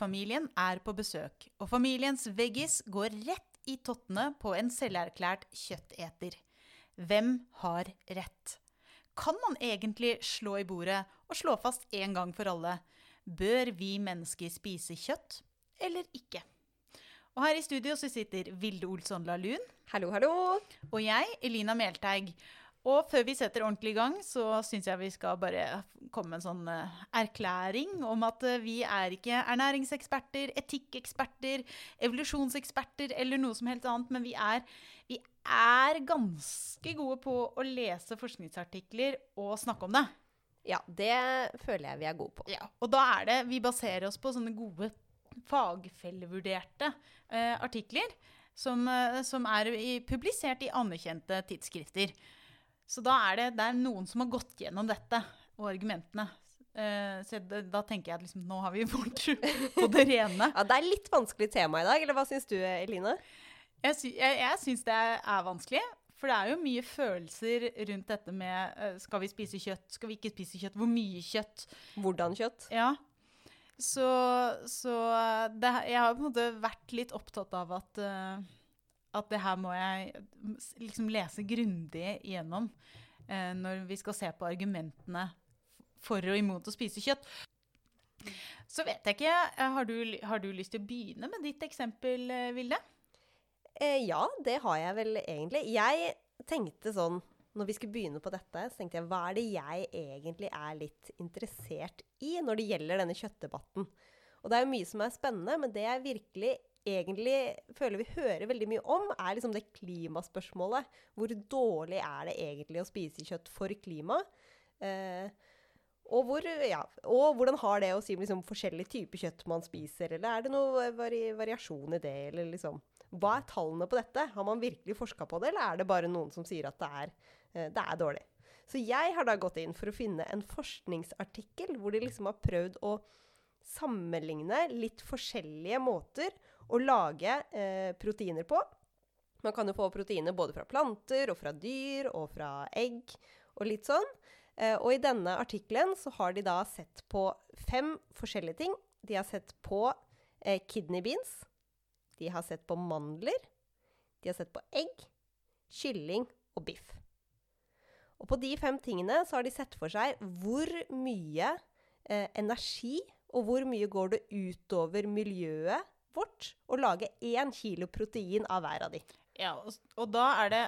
Veggis-familien er på besøk, og familiens Veggis går rett i tottene på en selverklært kjøtteter. Hvem har rett? Kan man egentlig slå i bordet og slå fast en gang for alle bør vi mennesker spise kjøtt eller ikke? Og her i studio så sitter Vilde Olsson Lahlun. Hallo, hallo. Og jeg, Elina Melteig. Og før vi setter ordentlig i gang, så syns jeg vi skal bare komme med en sånn uh, erklæring om at uh, vi er ikke ernæringseksperter, etikkeksperter, evolusjonseksperter eller noe som helst annet, men vi er, vi er ganske gode på å lese forskningsartikler og snakke om det. Ja, det føler jeg vi er gode på. Ja, og da er det Vi baserer oss på sånne gode fagfellevurderte eh, artikler som, som er i, publisert i anerkjente tidsskrifter. Så da er det, det er noen som har gått gjennom dette og argumentene. Uh, så det, da tenker jeg at liksom, nå har vi fort på det rene. ja, Det er litt vanskelig tema i dag, eller hva syns du, Eline? Jeg, sy jeg, jeg syns det er vanskelig. For det er jo mye følelser rundt dette med uh, skal vi spise kjøtt, skal vi ikke spise kjøtt, hvor mye kjøtt? Hvordan kjøtt? Ja. Så, så det, jeg har på en måte vært litt opptatt av at uh, at det her må jeg liksom lese grundig igjennom eh, når vi skal se på argumentene for og imot å spise kjøtt. Så vet jeg ikke eh, Har du, har du lyst til å begynne med ditt eksempel, eh, Vilde? Eh, ja, det har jeg vel egentlig. Jeg tenkte sånn når vi skulle begynne på dette, så tenkte jeg hva er det jeg egentlig er litt interessert i når det gjelder denne kjøttdebatten? Og det er jo mye som er spennende, men det jeg virkelig egentlig føler vi hører veldig mye om, er liksom det klimaspørsmålet. Hvor dårlig er det egentlig å spise kjøtt for klimaet? Eh, og, hvor, ja, og, hvordan har det å si om liksom, forskjellige typer kjøtt man spiser? Eller er det noe vari variasjon i det? Eller liksom, hva er tallene på dette? Har man virkelig forska på det, eller er det bare noen som sier at det er, eh, det er dårlig? Så jeg har da gått inn for å finne en forskningsartikkel hvor de liksom har prøvd å sammenligne litt forskjellige måter å lage eh, proteiner på. Man kan jo få proteiner både fra planter og fra dyr og fra egg og litt sånn. Eh, og i denne artikkelen så har de da sett på fem forskjellige ting. De har sett på eh, kidney beans. De har sett på mandler. De har sett på egg, kylling og biff. Og på de fem tingene så har de sett for seg hvor mye eh, energi og hvor mye går det utover miljøet vårt og lage én kilo protein av hver av de. Ja, og, og da er det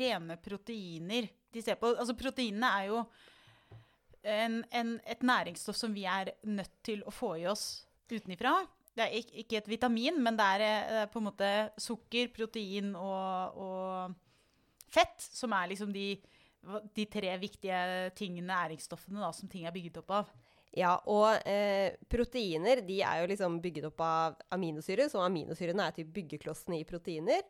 rene proteiner de ser på. Altså proteinene er jo en, en, et næringsstoff som vi er nødt til å få i oss utenifra. Det er ikke, ikke et vitamin, men det er, det eh, er, på en måte sukker, protein og, og fett som er liksom de, de tre viktige tingene, næringsstoffene da, som ting er bygget opp av. Ja, og eh, proteiner de er jo liksom bygget opp av aminosyre, så aminosyrene er typ byggeklossene i proteiner.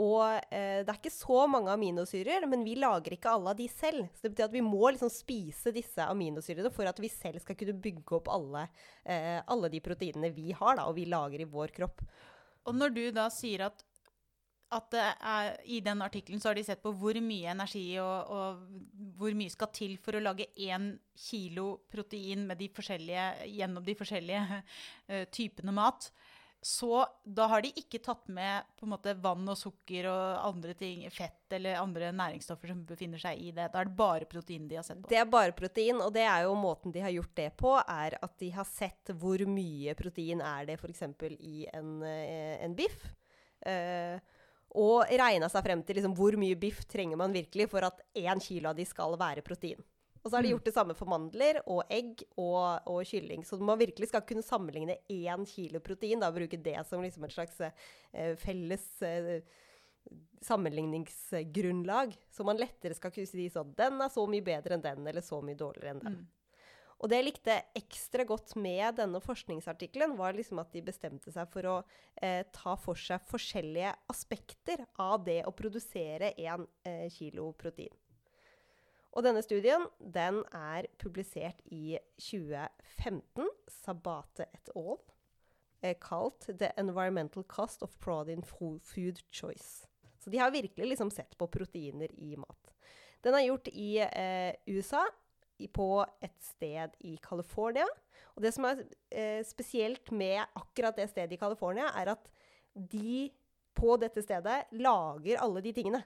Og eh, det er ikke så mange aminosyrer, men vi lager ikke alle av de selv. Så det betyr at vi må liksom spise disse aminosyrene for at vi selv skal kunne bygge opp alle, eh, alle de proteinene vi har, da, og vi lager i vår kropp. Og når du da sier at at er, i den artikkelen har de sett på hvor mye energi og, og hvor mye skal til for å lage én kilo protein de gjennom de forskjellige uh, typene mat. Så da har de ikke tatt med måte vann og sukker og andre ting, fett eller andre næringsstoffer som befinner seg i det. Da er det bare protein de har sett på. Det er bare protein, og det er jo måten de har gjort det på, er at de har sett hvor mye protein er det f.eks. i en, eh, en biff. Uh, og regna seg frem til liksom, hvor mye biff trenger man virkelig for at én kilo av de skal være protein. Og så har de mm. gjort det samme for mandler og egg og, og kylling. Så man virkelig skal kunne sammenligne én kilo protein, da bruke det som liksom et slags eh, felles eh, sammenligningsgrunnlag. Så man lettere skal kunne si sånn Den er så mye bedre enn den, eller så mye dårligere enn den. Mm. Og det jeg likte ekstra godt med denne forskningsartikkelen, var liksom at de bestemte seg for å eh, ta for seg forskjellige aspekter av det å produsere én eh, kilo protein. Og denne studien den er publisert i 2015, Sabate et al., eh, kalt 'The Environmental Cost of Protein Food Choice'. Så de har virkelig liksom sett på proteiner i mat. Den er gjort i eh, USA, på et sted i California. Og det som er eh, spesielt med akkurat det stedet i California, er at de på dette stedet lager alle de tingene.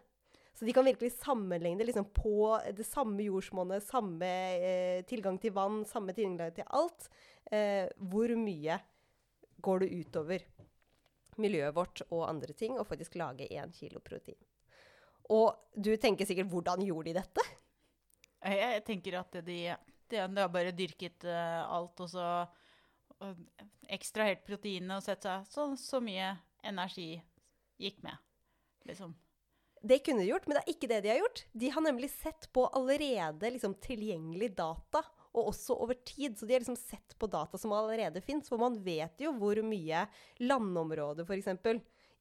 Så de kan virkelig sammenligne liksom, på det samme jordsmonnet, samme eh, tilgang til vann, samme tilgang til alt. Eh, hvor mye går det utover miljøet vårt og andre ting å faktisk lage én kilo protein? Og du tenker sikkert hvordan gjorde de dette? Jeg, tenker at de, de, har bare dyrket uh, alt, og så og ekstrahert proteinene og sett seg så, så mye energi gikk med, liksom. Det kunne de gjort, men det er ikke det de har gjort. De har nemlig sett på allerede liksom, tilgjengelig data, og også over tid. Så de har liksom sett på data som allerede fins. For man vet jo hvor mye landområde, f.eks.,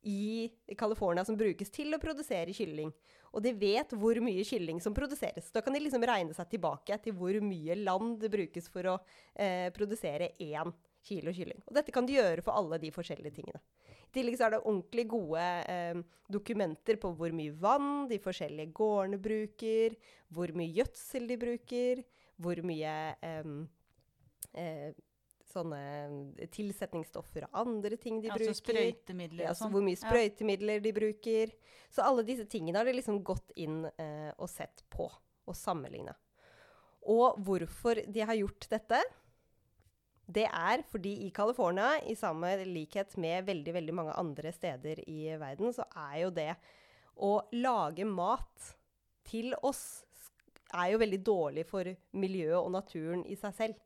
i California som brukes til å produsere kylling. Og de vet hvor mye kylling som produseres. Da kan de liksom regne seg tilbake til hvor mye land det brukes for å eh, produsere én kilo kylling. Og dette kan de gjøre for alle de forskjellige tingene. I tillegg så er det ordentlig gode eh, dokumenter på hvor mye vann de forskjellige gårdene bruker, hvor mye gjødsel de bruker, hvor mye eh, eh, sånne tilsetningsstoffer og andre ting de altså bruker. sprøytemidler Ja, og sånn. sånn. hvor mye sprøytemidler de bruker. Så alle disse tingene har de liksom gått inn eh, og sett på og sammenligna. Og hvorfor de har gjort dette, det er fordi i California, i samme likhet med veldig, veldig mange andre steder i verden, så er jo det å lage mat til oss er jo veldig dårlig for miljøet og naturen i seg selv.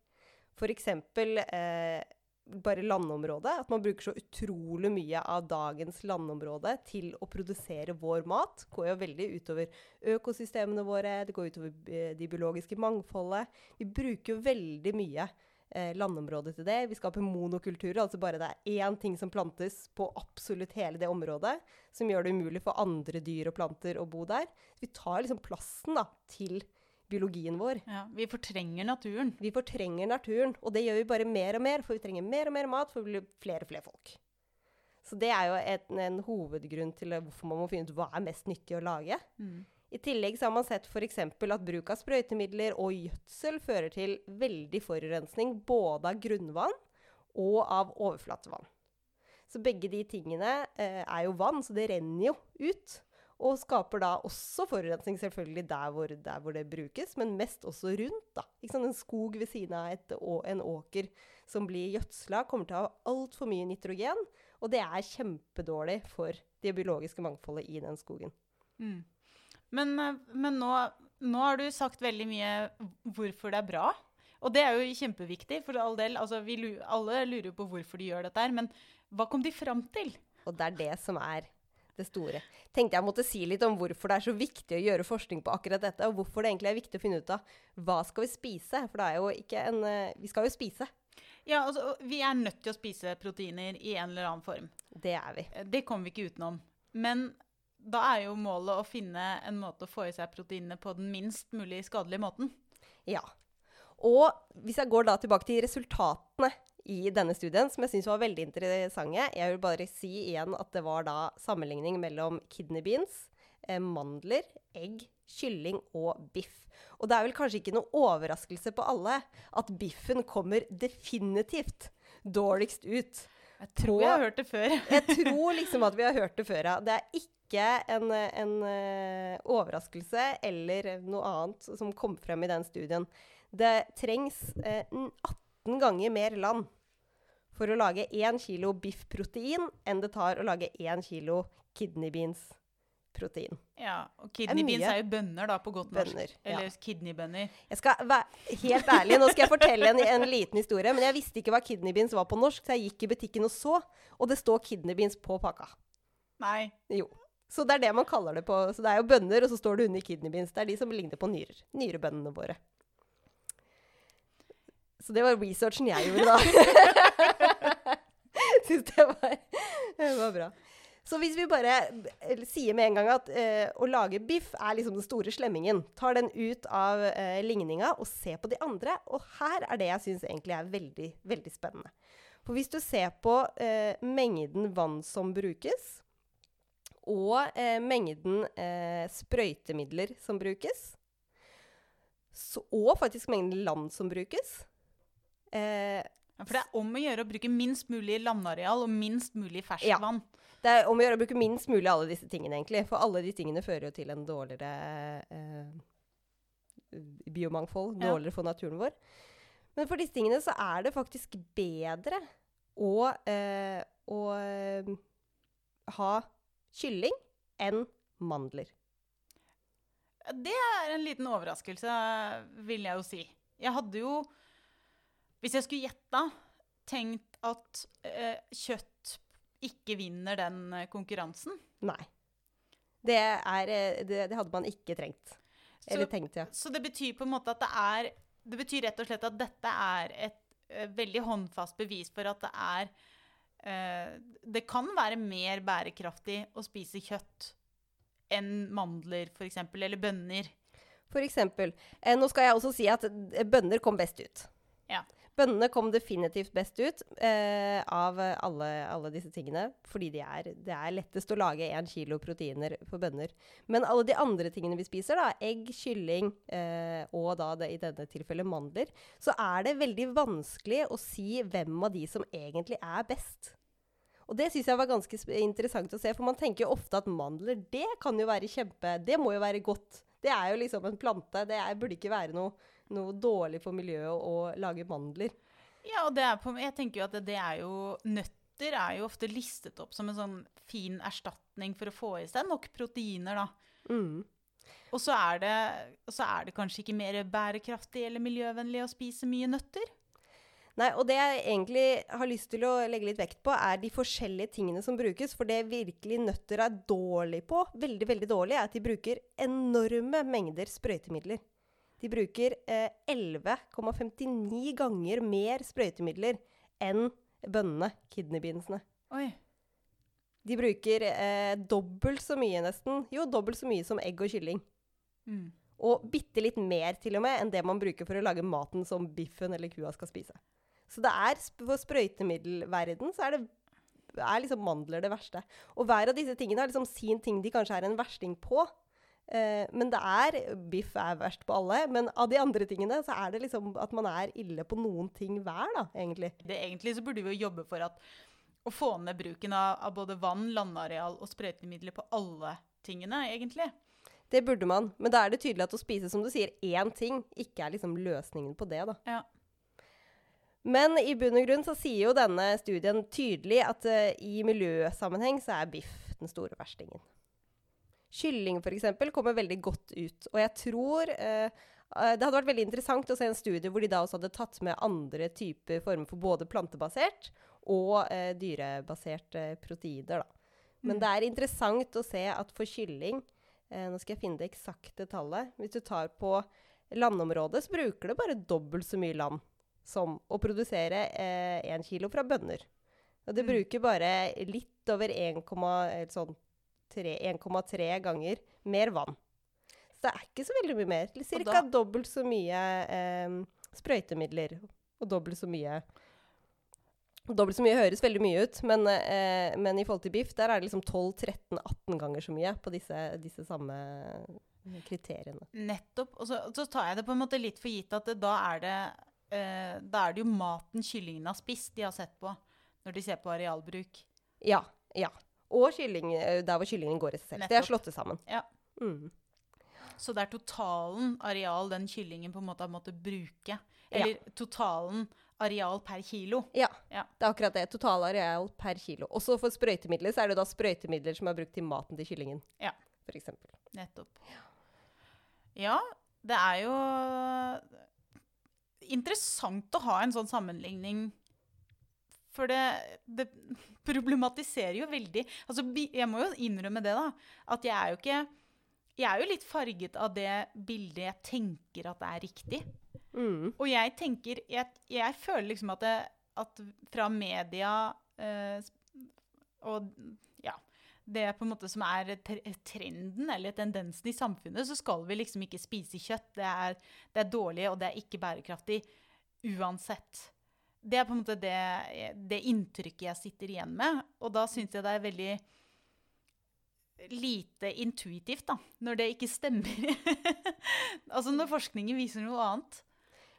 F.eks. Eh, bare landområdet. At man bruker så utrolig mye av dagens landområde til å produsere vår mat. går jo veldig utover økosystemene våre, det går utover de det biologiske mangfoldet. Vi bruker jo veldig mye eh, landområde til det. Vi skaper monokulturer, altså bare det er én ting som plantes på absolutt hele det området, som gjør det umulig for andre dyr og planter å bo der. Vi tar liksom plassen da, til biologien vår. Ja, vi fortrenger naturen. Vi fortrenger naturen, og det gjør vi bare mer og mer, for vi trenger mer og mer mat for å bli flere og flere folk. Så det er jo et, en hovedgrunn til hvorfor man må finne ut hva er mest nyttig å lage. Mm. I tillegg så har man sett f.eks. at bruk av sprøytemidler og gjødsel fører til veldig forurensning både av grunnvann og av overflatevann. Så begge de tingene eh, er jo vann, så det renner jo ut. Og skaper da også forurensning selvfølgelig der hvor, der hvor det brukes, men mest også rundt. da. En skog ved siden av et, en åker som blir gjødsla, kommer til å ha altfor mye nitrogen. Og det er kjempedårlig for det biologiske mangfoldet i den skogen. Mm. Men, eh, men nå, nå har du sagt veldig mye hvorfor det er bra. Og det er jo kjempeviktig, for all del. Altså, vi, alle lurer på hvorfor de gjør dette her. Men hva kom de fram til? Og det er det som er det store. Tenkte jeg måtte si litt om hvorfor det er så viktig å gjøre forskning på akkurat dette, og hvorfor det egentlig er viktig å finne ut av hva skal vi spise. For det er jo ikke en eh, Vi skal jo spise. Ja, altså, Vi er nødt til å spise proteiner i en eller annen form. Det er vi. Eh, Det kommer vi ikke utenom. Men da er jo målet å finne en måte å få i seg proteinene på den minst mulig skadelige måten. Ja. Og hvis jeg går da tilbake til resultatene i denne studien, som jeg syns var veldig interessante Jeg vil bare si igjen at det var da sammenligning mellom kidney beans, eh, mandler, egg, kylling og biff. Og det er vel kanskje ikke noe overraskelse på alle at biffen kommer definitivt dårligst ut. Jeg tror På- jeg har hørt det før. Jeg tror liksom at vi har hørt det før, ja. Det er ikke en, en eh, overraskelse eller noe annet som kom frem i den studien. Det trengs eh, 18 ganger mer land for å lage 1 kilo biffprotein enn det tar å lage 1 kilo kidney beans-protein. Ja, og kidneybeans er, er jo bønner, da, på godt norsk. Eller ja. Kidneybønner. Jeg skal være helt ærlig, Nå skal jeg fortelle en, en liten historie. Men jeg visste ikke hva kidneybeans var på norsk, så jeg gikk i butikken og så. Og det står kidneybeans på pakka. Nei. Jo. Så det er det man kaller det på. Så det er jo bønner, og så står det under kidneybeans. Det er de som ligner på nyrer. Nyrebønnene våre. Så det var researchen jeg gjorde, da. Syns det det var bra. Så hvis vi bare eh, sier med en gang at eh, å lage biff er liksom den store slemmingen, tar den ut av eh, ligninga og ser på de andre, og her er det jeg syns egentlig er veldig, veldig spennende. For hvis du ser på eh, mengden vann som brukes, og eh, mengden eh, sprøytemidler som brukes, så, og faktisk mengden land som brukes. Eh, For det er om å gjøre å bruke minst mulig landareal og minst mulig ferskvann. det er om å gjøre å bruke minst mulig alle disse tingene, egentlig. For alle de tingene fører jo til en dårligere eh, biomangfold. Dårligere for naturen vår. Men for disse tingene så er det faktisk bedre å, eh, å eh, ha kylling enn mandler. Det er en liten overraskelse, vil jeg jo si. Jeg hadde jo, hvis jeg skulle gjette, tenkt at eh, kjøtt ikke vinner den eh, konkurransen. Nei. Det, er, eh, det, det hadde man ikke trengt. Så, Eller tenkt, ja. så det betyr på en måte at det er Det betyr rett og slett at dette er et eh, veldig håndfast bevis for at det er eh, Det kan være mer bærekraftig å spise kjøtt enn mandler, f.eks., eller bønner. For eksempel. Eh, nå skal jeg også si at bønner kom best ut. Ja. Bønnene kom definitivt best ut eh, av alle, alle disse tingene. Fordi de er, det er lettest å lage én kilo proteiner på bønner. Men alle de andre tingene vi spiser, da, egg, kylling eh, og da det, i denne tilfellet mandler, så er det veldig vanskelig å si hvem av de som egentlig er best. Og det syns jeg var ganske interessant å se, for man tenker jo ofte at mandler, det kan jo være kjempe Det må jo være godt. Det er jo liksom en plante. Det er, burde ikke være noe, noe dårlig for miljøet å, lage mandler. Ja, og det er på, jeg tenker jo at det, det er jo Nøtter er jo ofte listet opp som en sånn fin erstatning for å få i seg nok proteiner, da. Mm. Og så er det, så er det kanskje ikke mer bærekraftig eller miljøvennlig å spise mye nøtter. Nei, og det jeg egentlig har lyst til å legge litt vekt på, er de forskjellige tingene som brukes. For det virkelig nøtter er dårlig på, veldig, veldig dårlig, er at de bruker enorme mengder sprøytemidler. De bruker eh, 11,59 ganger mer sprøytemidler enn bønnene, kidneybeansene. Oi. De bruker eh, dobbelt så mye nesten, jo dobbelt så mye som egg og kylling. Mm. Og bitte litt mer til og med enn det man bruker for å lage maten som biffen eller kua skal spise. Så det er, for sprøytemiddelverden så er det er liksom mandler det verste. Og hver av disse tingene har liksom sin ting de kanskje er en versting på. Eh, men det er Biff er verst på alle. Men av de andre tingene så er det liksom at man er ille på noen ting hver, da, egentlig. Det, egentlig så burde vi jo jobbe for at, å få ned bruken av, av både vann, landareal og sprøytemidler på alle tingene, egentlig. Det burde man. Men da er det tydelig at å spise, som du sier, én ting ikke er liksom løsningen på det, da. Ja. Men i bunn og grunn så sier jo denne studien tydelig at uh, i miljøsammenheng så er biff den store verstingen. Kylling f.eks. kommer veldig godt ut. Og jeg tror eh, eh, Det hadde vært veldig interessant å se en studie hvor de da også hadde tatt med andre typer former for både plantebasert og eh, dyrebasert eh, proteiner. Da. Men Mm. det er interessant å se at for kylling eh, Nå skal jeg finne det eksakte tallet. Hvis du tar på landområdet, så bruker det bare dobbelt så mye land som å produsere én kilo fra bønner. Og det Mm. bruker bare litt over 1,1 sånn 1,3 ganger mer vann. Så det er ikke så veldig mye mer. Cirka dobbelt så mye eh, sprøytemidler. Og dobbelt så mye Dobbelt så mye høres veldig mye ut, men, eh, men i forhold til biff, der er det liksom 12-13-18 ganger så mye på disse, disse samme kriteriene. Nettopp. Og så, så tar jeg det på en måte litt for gitt at det, da, er det, eh, da er det jo maten kyllingene har spist, de har sett på når de ser på arealbruk. Ja. ja. Og kylling, eh, der hvor kyllingen går i seg selv. Det er Nettopp. slått sammen. Ja. Mm. Så det er totalen areal den kyllingen på en måte har måttet bruke. Eller totalen areal per kilo. Ja, Ja. det er akkurat det. Totalareal per kilo. Også for sprøytemidler så er det da sprøytemidler som er brukt til maten til kyllingen. Ja. For eksempel. Nettopp. Ja, det er jo interessant å ha en sånn sammenligning. For det, det problematiserer jo veldig Altså, jeg må jo innrømme det, da. At jeg er jo ikke Jeg er jo litt farget av det bildet jeg tenker at er riktig. Mm. Og jeg tenker Jeg, jeg føler liksom at, det, at fra media eh, og ja, det på en måte som er trenden eller tendensen i samfunnet, så skal vi liksom ikke spise kjøtt. Det er, det er dårlig, og det er ikke bærekraftig uansett. Det er på en måte det, det inntrykket jeg sitter igjen med. Og da syns jeg det er veldig lite intuitivt, da. Når det ikke stemmer. altså når forskningen viser noe annet.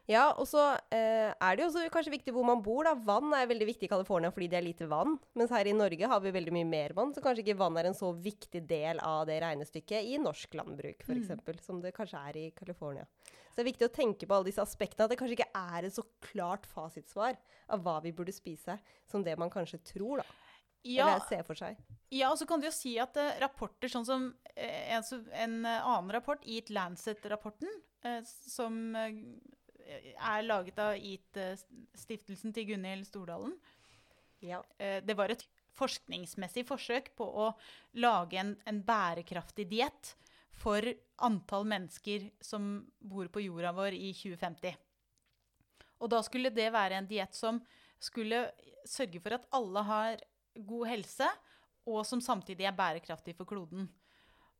Ja, og så eh, er det jo også kanskje viktig hvor man bor. da. Vann er veldig viktig i California fordi det er lite vann. Mens her i Norge har vi veldig mye mer vann, så kanskje ikke vann er en så viktig del av det regnestykket i norsk landbruk, f.eks., mm. som det kanskje er i California. Så det er viktig å tenke på alle disse aspektene. At det kanskje ikke er et så klart fasitsvar av hva vi burde spise, som det man kanskje tror, da. Ja, Eller ser for seg. Ja, og så kan du jo si at uh, rapporter sånn som uh, en, en uh, annen rapport, Eat Lancet-rapporten, som er laget av IT-stiftelsen til Gunhild Stordalen. Ja. Eh, det var et forskningsmessig forsøk på å lage en, en bærekraftig diett for antall mennesker som bor på jorda vår i 2050. Og da skulle det være en diett som skulle sørge for at alle har god helse, og som samtidig er bærekraftig for kloden.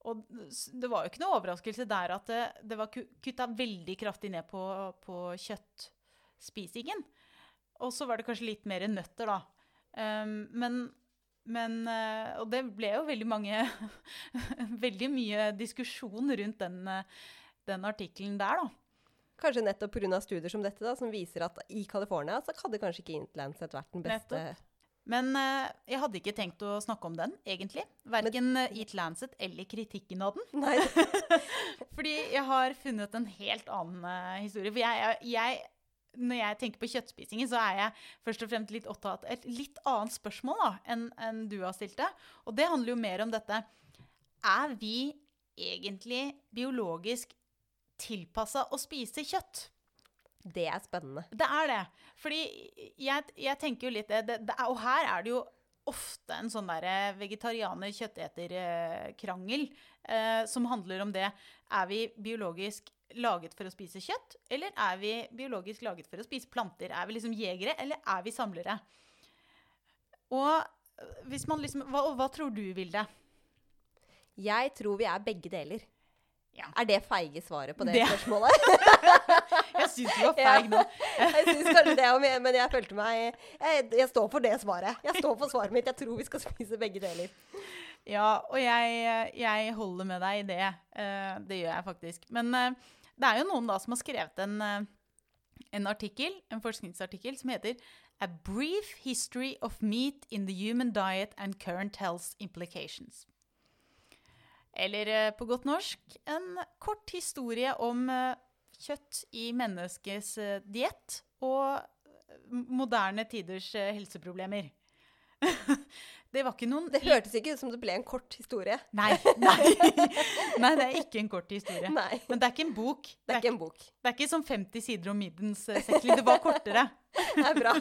Og det var jo ikke noe overraskelse der at det, det var kutta veldig kraftig ned på, på kjøttspisingen. Og så var det kanskje litt mer nøtter, da. Um, men, men uh, Og det ble jo veldig mange Veldig mye diskusjon rundt den, den artikkelen der, da. Kanskje nettopp pga. studier som dette, da, som viser at i California så hadde kanskje ikke Intlanset vært den beste nettopp. Men uh, jeg hadde ikke tenkt å snakke om den, egentlig. Verken Men, Eat Lancet eller kritikken av den. Nei. Fordi jeg har funnet en helt annen uh, historie. For jeg, jeg, når jeg tenker på kjøttspisingen, så er jeg først og fremst litt opptatt av et litt annet spørsmål da, enn en du har stilt det. Og det handler jo mer om dette. Er vi egentlig biologisk tilpassa å spise kjøtt? Det er spennende. Det er det. Fordi jeg, jeg tenker jo litt det, det, Og her er det jo ofte en sånn derre vegetarianer-kjøtteter-krangel eh, som handler om det. Er vi biologisk laget for å spise kjøtt, eller er vi biologisk laget for å spise planter? Er vi liksom jegere, eller er vi samlere? Og hvis man liksom Hva, hva tror du, Vilde? Jeg tror vi er begge deler. Ja. Er det feige svaret på det, det. spørsmålet? syns du var feig nå. jeg syns kanskje det, men jeg følte meg jeg, jeg, står for det svaret. Jeg står for svaret mitt. Jeg tror vi skal spise begge deler. Ja, og jeg, jeg holder med deg i det. Uh, det gjør jeg faktisk. Men uh, det er jo noen da som har skrevet en, uh, en artikkel, en forskningsartikkel som heter A brief history of meat in the human diet and current health implications. Eller eh, på godt norsk en kort historie om eh, kjøtt i menneskets eh, diett og moderne tiders helseproblemer. det var ikke noen Det hørtes ikke ut som det ble en kort historie. Nei, nei. nei det er ikke en kort historie. Nei. Men det er ikke en bok. Det er, ikke en bok. Det er ikke som 50 sider om middens sekli. Det var kortere. det er bra.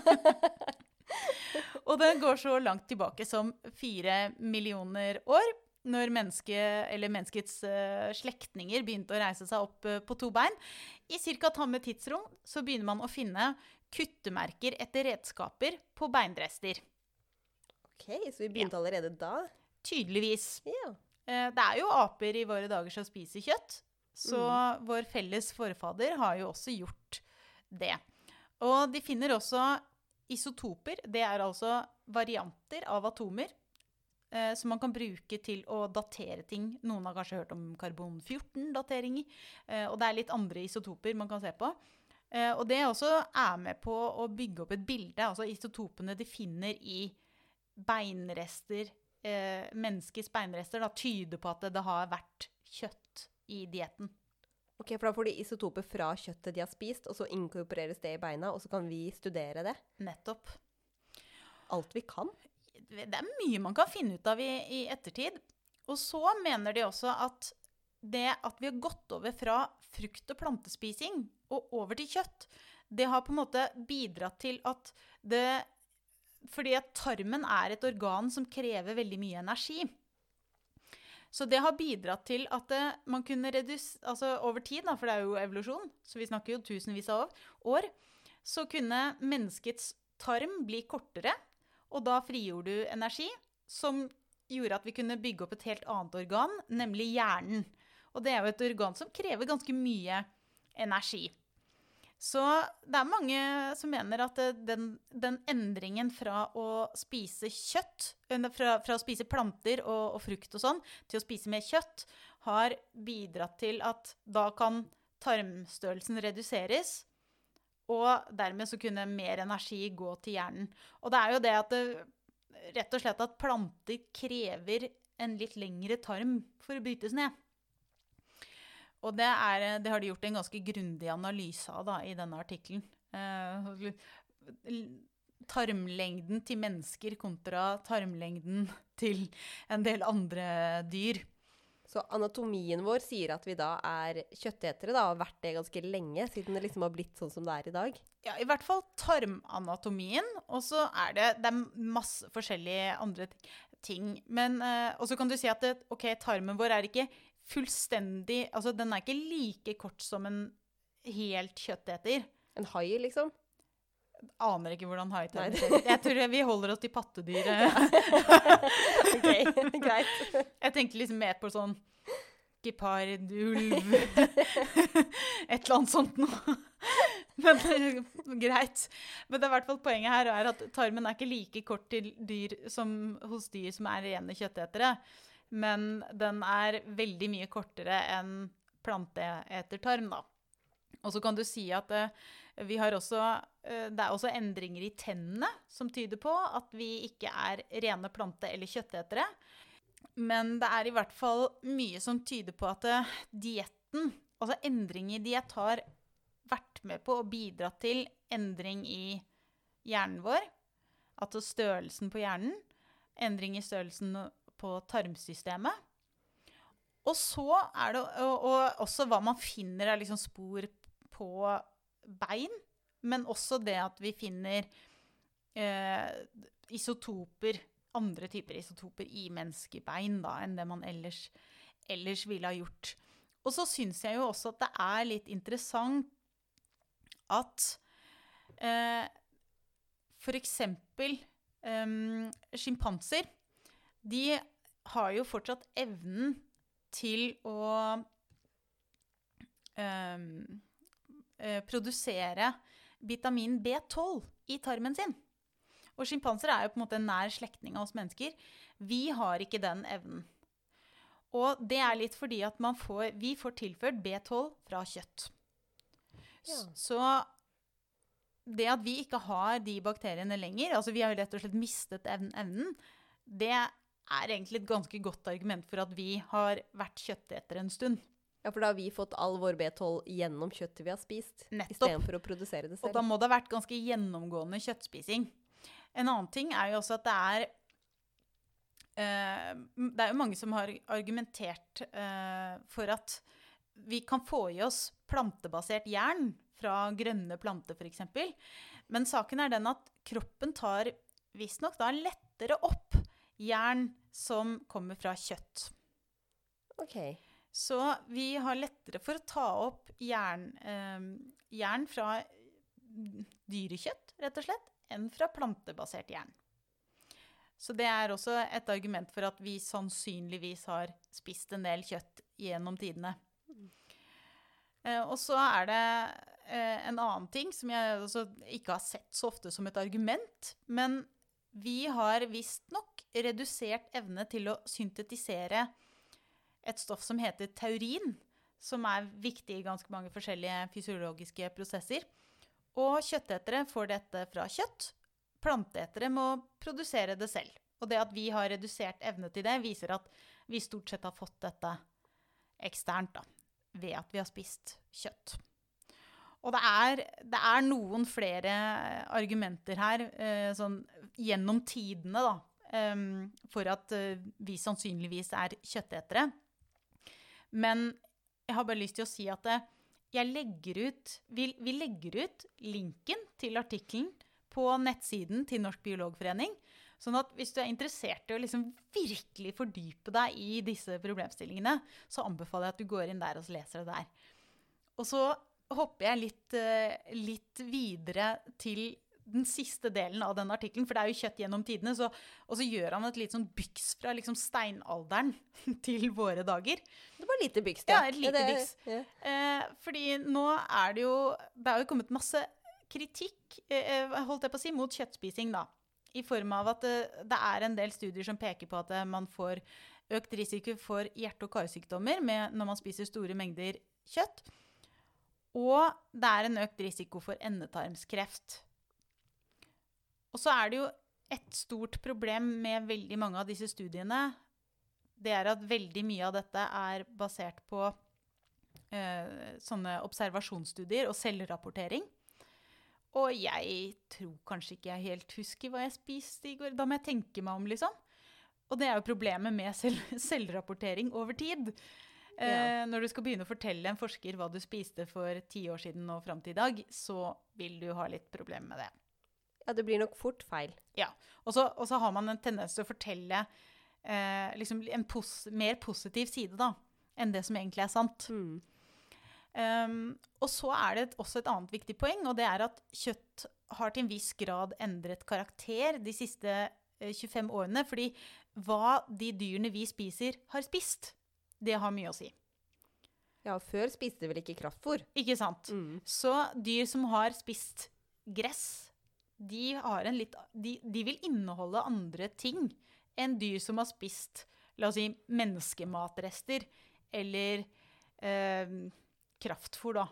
og den går så langt tilbake som fire millioner år når menneske, menneskets uh, slektninger begynte å reise seg opp uh, på to bein. I ca. tamme tidsrom så begynner man å finne kuttemerker etter redskaper på beindrester. Ok, Så vi begynte ja. allerede da? Tydeligvis. Ja. Uh, det er jo aper i våre dager som spiser kjøtt, så mm. vår felles forfader har jo også gjort det. Og de finner også isotoper. Det er altså varianter av atomer eh, som man kan bruke til å datere ting. Noen har kanskje hørt om karbon-14-datering. Eh, og det er litt andre isotoper man kan se på. Eh, og det også er med på å bygge opp et bilde. Altså isotopene de finner i beinrester, eh, menneskets beinrester, da, tyder på at det, det har vært kjøtt i dietten. Ok, for Da får de isotoper fra kjøttet de har spist, og så inkorporeres det i beina, og så kan vi studere det? Nettopp. Alt vi kan? Det er mye man kan finne ut av i, i ettertid. Og så mener de også at det at vi har gått over fra frukt- og plantespising og over til kjøtt, det har på en måte bidratt til at det Fordi at tarmen er et organ som krever veldig mye energi. Så det har bidratt til at det, man kunne redusere Altså over tid, da, for det er jo evolusjon, så vi snakker jo tusenvis av år, så kunne menneskets tarm bli kortere og da frigjorde du energi som gjorde at vi kunne bygge opp et helt annet organ, nemlig hjernen. Og det er jo et organ som krever ganske mye energi. Så det er mange som mener at eh, den, den endringen fra å spise kjøtt, eh, fra, fra å spise planter og, og, frukt og sånn, til å spise mer kjøtt, har bidratt til at da kan tarmstørrelsen reduseres. Og dermed så kunne mer energi gå til hjernen. Og det er jo det at det, rett og slett at planter krever en litt lengre tarm for å brytes ned. Og det, er, det, har de gjort en ganske grundig analyse av da, i denne artikkelen. Eh, tarmlengden til mennesker kontra tarmlengden til en del andre dyr. Så anatomien vår sier at vi da er kjøttetere, da, og har vært det ganske lenge, siden det liksom har blitt sånn som det er i dag? Ja, i hvert fall tarmanatomien. Og så er det, det er masse forskjellige andre ting. Men, eh, og så kan du si at det, ok, tarmen vår er ikke fullstendig Altså, den er ikke like kort som en helt kjøtteter. En hai, liksom? Aner ikke hvordan haitarmen ser ut. Jeg tror vi holder oss til pattedyr. ok, greit. Jeg tenkte liksom mer på sånn gepard, ulv Et eller annet sånt noe. Men greit. Men det er hvert fall poenget her er at tarmen er ikke like kort til dyr som hos dyr som er rene kjøttetere men den er veldig mye kortere enn planteetertarm, da. Og så kan du si at uh, vi har også Det er også endringer i tennene som tyder på at vi ikke er rene plante- eller kjøttetere. Men det er i hvert fall mye som tyder på at uh, dietten, altså endring i diett, har vært med på å bidra til endring i hjernen vår. Altså størrelsen på hjernen. Endring i størrelsen på tarmsystemet. Og så er det og, og også hva man finner av liksom spor på bein. Men også det at vi finner eh, isotoper, andre typer isotoper i menneskebein da, enn det man ellers, ellers ville ha gjort. Og så syns jeg jo også at det er litt interessant at eh, f.eks. Sjimpanser de har jo fortsatt evnen til å eh, produsere vitamin B12 i tarmen sin. Og sjimpanser er jo på en måte en nær slektning av oss mennesker. Vi har ikke den evnen. Og det er litt fordi at får, vi får tilført B12 fra kjøtt. Ja. Så det at vi ikke har de bakteriene lenger, altså vi har rett og slett mistet evnen, det er egentlig et ganske godt argument for at vi har vært kjøttetere en stund. Ja, for da har vi fått all vår B12 gjennom kjøttet vi har spist, istedenfor å produsere det selv. Og da må det ha vært ganske gjennomgående kjøttspising. En annen ting er jo også at det er uh, Det er jo mange som har argumentert uh, for at vi kan få i oss plantebasert jern fra grønne planter, f.eks. Men saken er den at kroppen tar visstnok da lettere opp jern som kommer fra kjøtt. Ok. Så vi har lettere for å ta opp jern, eh, jern fra dyrekjøtt, rett og slett, enn fra plantebasert jern. Så det er også et argument for at vi sannsynligvis har spist en del kjøtt gjennom tidene. Eh, og så er det eh, en annen ting som jeg ikke har sett så ofte som et argument, men vi har visstnok redusert evne til å syntetisere et stoff som heter taurin, som er viktig i ganske mange forskjellige fysiologiske prosesser. Og kjøttetere får dette fra kjøtt. Planteetere må produsere det selv. Og det at vi har redusert evne til det, viser at vi stort sett har fått dette eksternt da, ved at vi har spist kjøtt. Og det er, det er, noen flere argumenter her, eh, sånn gjennom tidene, da, eh, for at eh, vi sannsynligvis er kjøttetere. Men jeg har bare lyst til å si at eh, jeg legger ut, vi, vi legger ut linken til artikkelen på nettsiden til Norsk biologforening. Sånn at hvis du er interessert i å liksom virkelig fordype deg i disse problemstillingene, så anbefaler jeg at du går inn der og leser det der. Og så hopper jeg litt, eh, litt, videre til den siste delen av den artikkelen, for det er jo kjøtt gjennom tidene. Så, og så gjør han et litt sånn byks fra liksom steinalderen til våre dager. Det lite byks, Ja, et lite ja, byks. Ja. Eh, fordi nå er det jo Det er jo kommet masse kritikk, eh, holdt jeg på å si, mot kjøttspising, da. I form av at det, det er en del studier som peker på at eh, man får økt risiko for hjerte- og karsykdommer med, når man spiser store mengder kjøtt. Og det er en økt risiko for endetarmskreft. Og så er det jo et stort problem med veldig mange av disse studiene. Det er at veldig mye av dette er basert på eh, sånne observasjonsstudier og selvrapportering. Og jeg tror kanskje ikke jeg helt husker hva jeg spiste i går. Da må jeg tenke meg om, liksom. Og det er jo problemet med selv, selvrapportering over tid. Eh. Når du skal begynne å fortelle en forsker hva du spiste for ti år siden og fram til i dag, så vil du ha litt problemer med det. ja, det blir nok fort feil. Ja. og så har man en tendens til å fortelle eh, liksom en pos mer positiv side da, enn det som egentlig er sant. Mm. Um, og så er det et, også et annet viktig poeng, og det er at kjøtt har til en viss grad endret karakter de siste eh, 25 årene. Fordi hva de dyrene vi spiser, har spist, det har mye å si. Ja, før spiste de vel ikke kraftfôr? Ikke sant? Mm. Så dyr som har spist gress, de, har en litt, de, de vil inneholde andre ting enn dyr som har spist la oss si, menneskematrester eller eh, kraftfôr, da.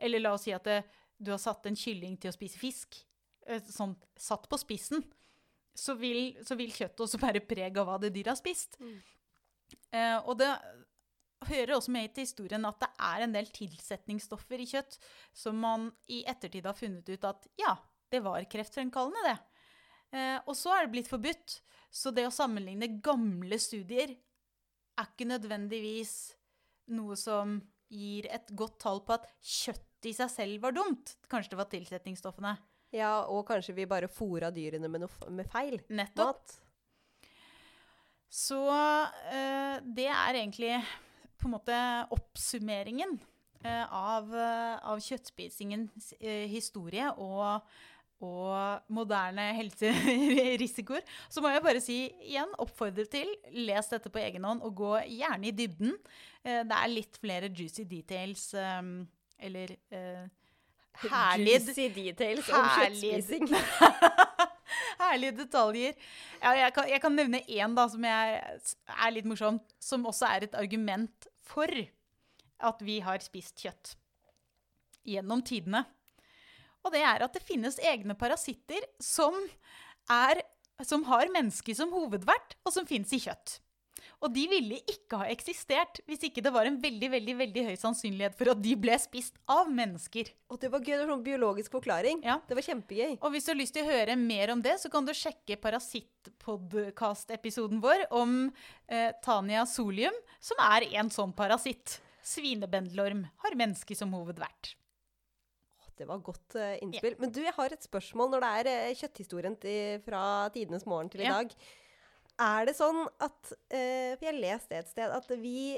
Eller la oss si at det, du har satt en kylling til å spise fisk, eh, sånn satt på spissen, så vil, så vil kjøttet også bære preg av hva det dyret har spist. Mm. Eh, og det hører også med til historien at det er en del tilsetningsstoffer i kjøtt som man i ettertid har funnet ut at ja, det var kreftfremkallende, det. Eh, og så er det blitt forbudt. Så det å sammenligne gamle studier er ikke nødvendigvis noe som gir et godt tall på at kjøttet i seg selv var dumt. Kanskje det var tilsetningsstoffene. Ja, og kanskje vi bare fôra dyrene med, noe, med feil Nettopp. mat. Så eh, det er egentlig på en måte oppsummeringen eh, av, eh, av kjøttspisingens eh, historie og, og moderne helserisikoer. Så må jeg bare si igjen, oppfordre til, les dette på egen hånd og gå gjerne i dybden. Eh, det er litt flere juicy details, eh, eller eh, herlige Juicy details om kjøttspising. Herlige detaljer. Jeg, kan, jeg kan nevne én da, som jeg, er litt morsom, som også er et argument for at vi har spist kjøtt gjennom tidene. Og det er at det finnes egne parasitter som, er, som har mennesker som hovedvert, og som finnes i kjøtt. Og de ville ikke ha eksistert hvis ikke det var en veldig veldig, veldig høy sannsynlighet for at de ble spist av mennesker. Og det var gøy, det var sånn biologisk forklaring. Ja. Det var kjempegøy. Og hvis du har lyst til å høre mer om det, så kan du sjekke Parasittpodkast-episoden vår om eh, Tania solium, som er en sånn parasitt. Svinebendelorm har mennesker som hovedvert. Det var godt uh, innspill. Men du, jeg har et spørsmål når det er uh, kjøtthistorien til, fra tidenes morgen til i yeah. dag. Er det sånn at uh, For jeg har lest et sted at vi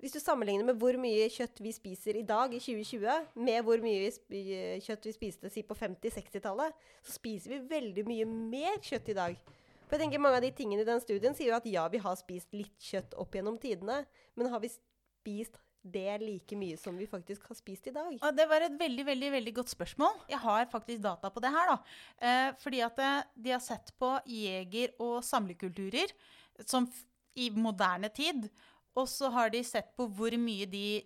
Hvis du sammenligner med hvor mye kjøtt vi spiser i dag, i 2020, med hvor mye vi kjøtt vi spiste si på 50-60-tallet, så spiser vi veldig mye mer kjøtt i dag. For jeg tenker Mange av de tingene i den studien sier jo at ja, vi har spist litt kjøtt opp gjennom tidene, men har vi spist det like mye som vi faktisk har spist i dag? Og det var et veldig veldig, veldig godt spørsmål. Jeg har faktisk data på det her. da. Eh, fordi at eh, de har sett på jeger- og samlekulturer som i moderne tid. Og så har de sett på hvor mye de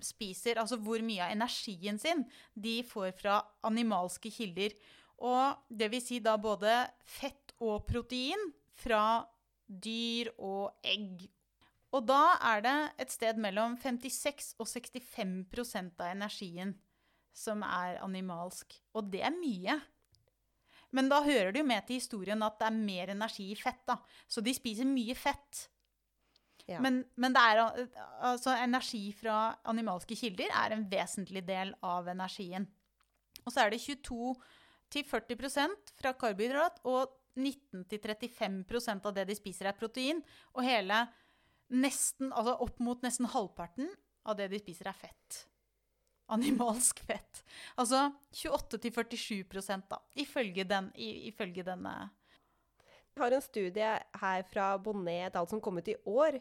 spiser, altså hvor mye av energien sin de får fra animalske kilder. Og det vil si da både fett og protein fra dyr og egg og da er det et sted mellom 56 og 65% av energien som er animalsk. Og det er mye. Men da hører det jo med til historien at det er mer energi i fett. da. Så de spiser mye fett. Ja. Men, men det er, altså, energi fra animalske kilder er en vesentlig del av energien. Og så er det 22-40% fra karbohydrat, og 19-35% av det de spiser, er protein. Og hele nesten, altså opp mot nesten halvparten av det de spiser, er fett. Animalsk fett. Altså 28-47% da, ifølge, den, ifølge denne Jeg har en studie her fra Bonnet et alt som kom ut i år.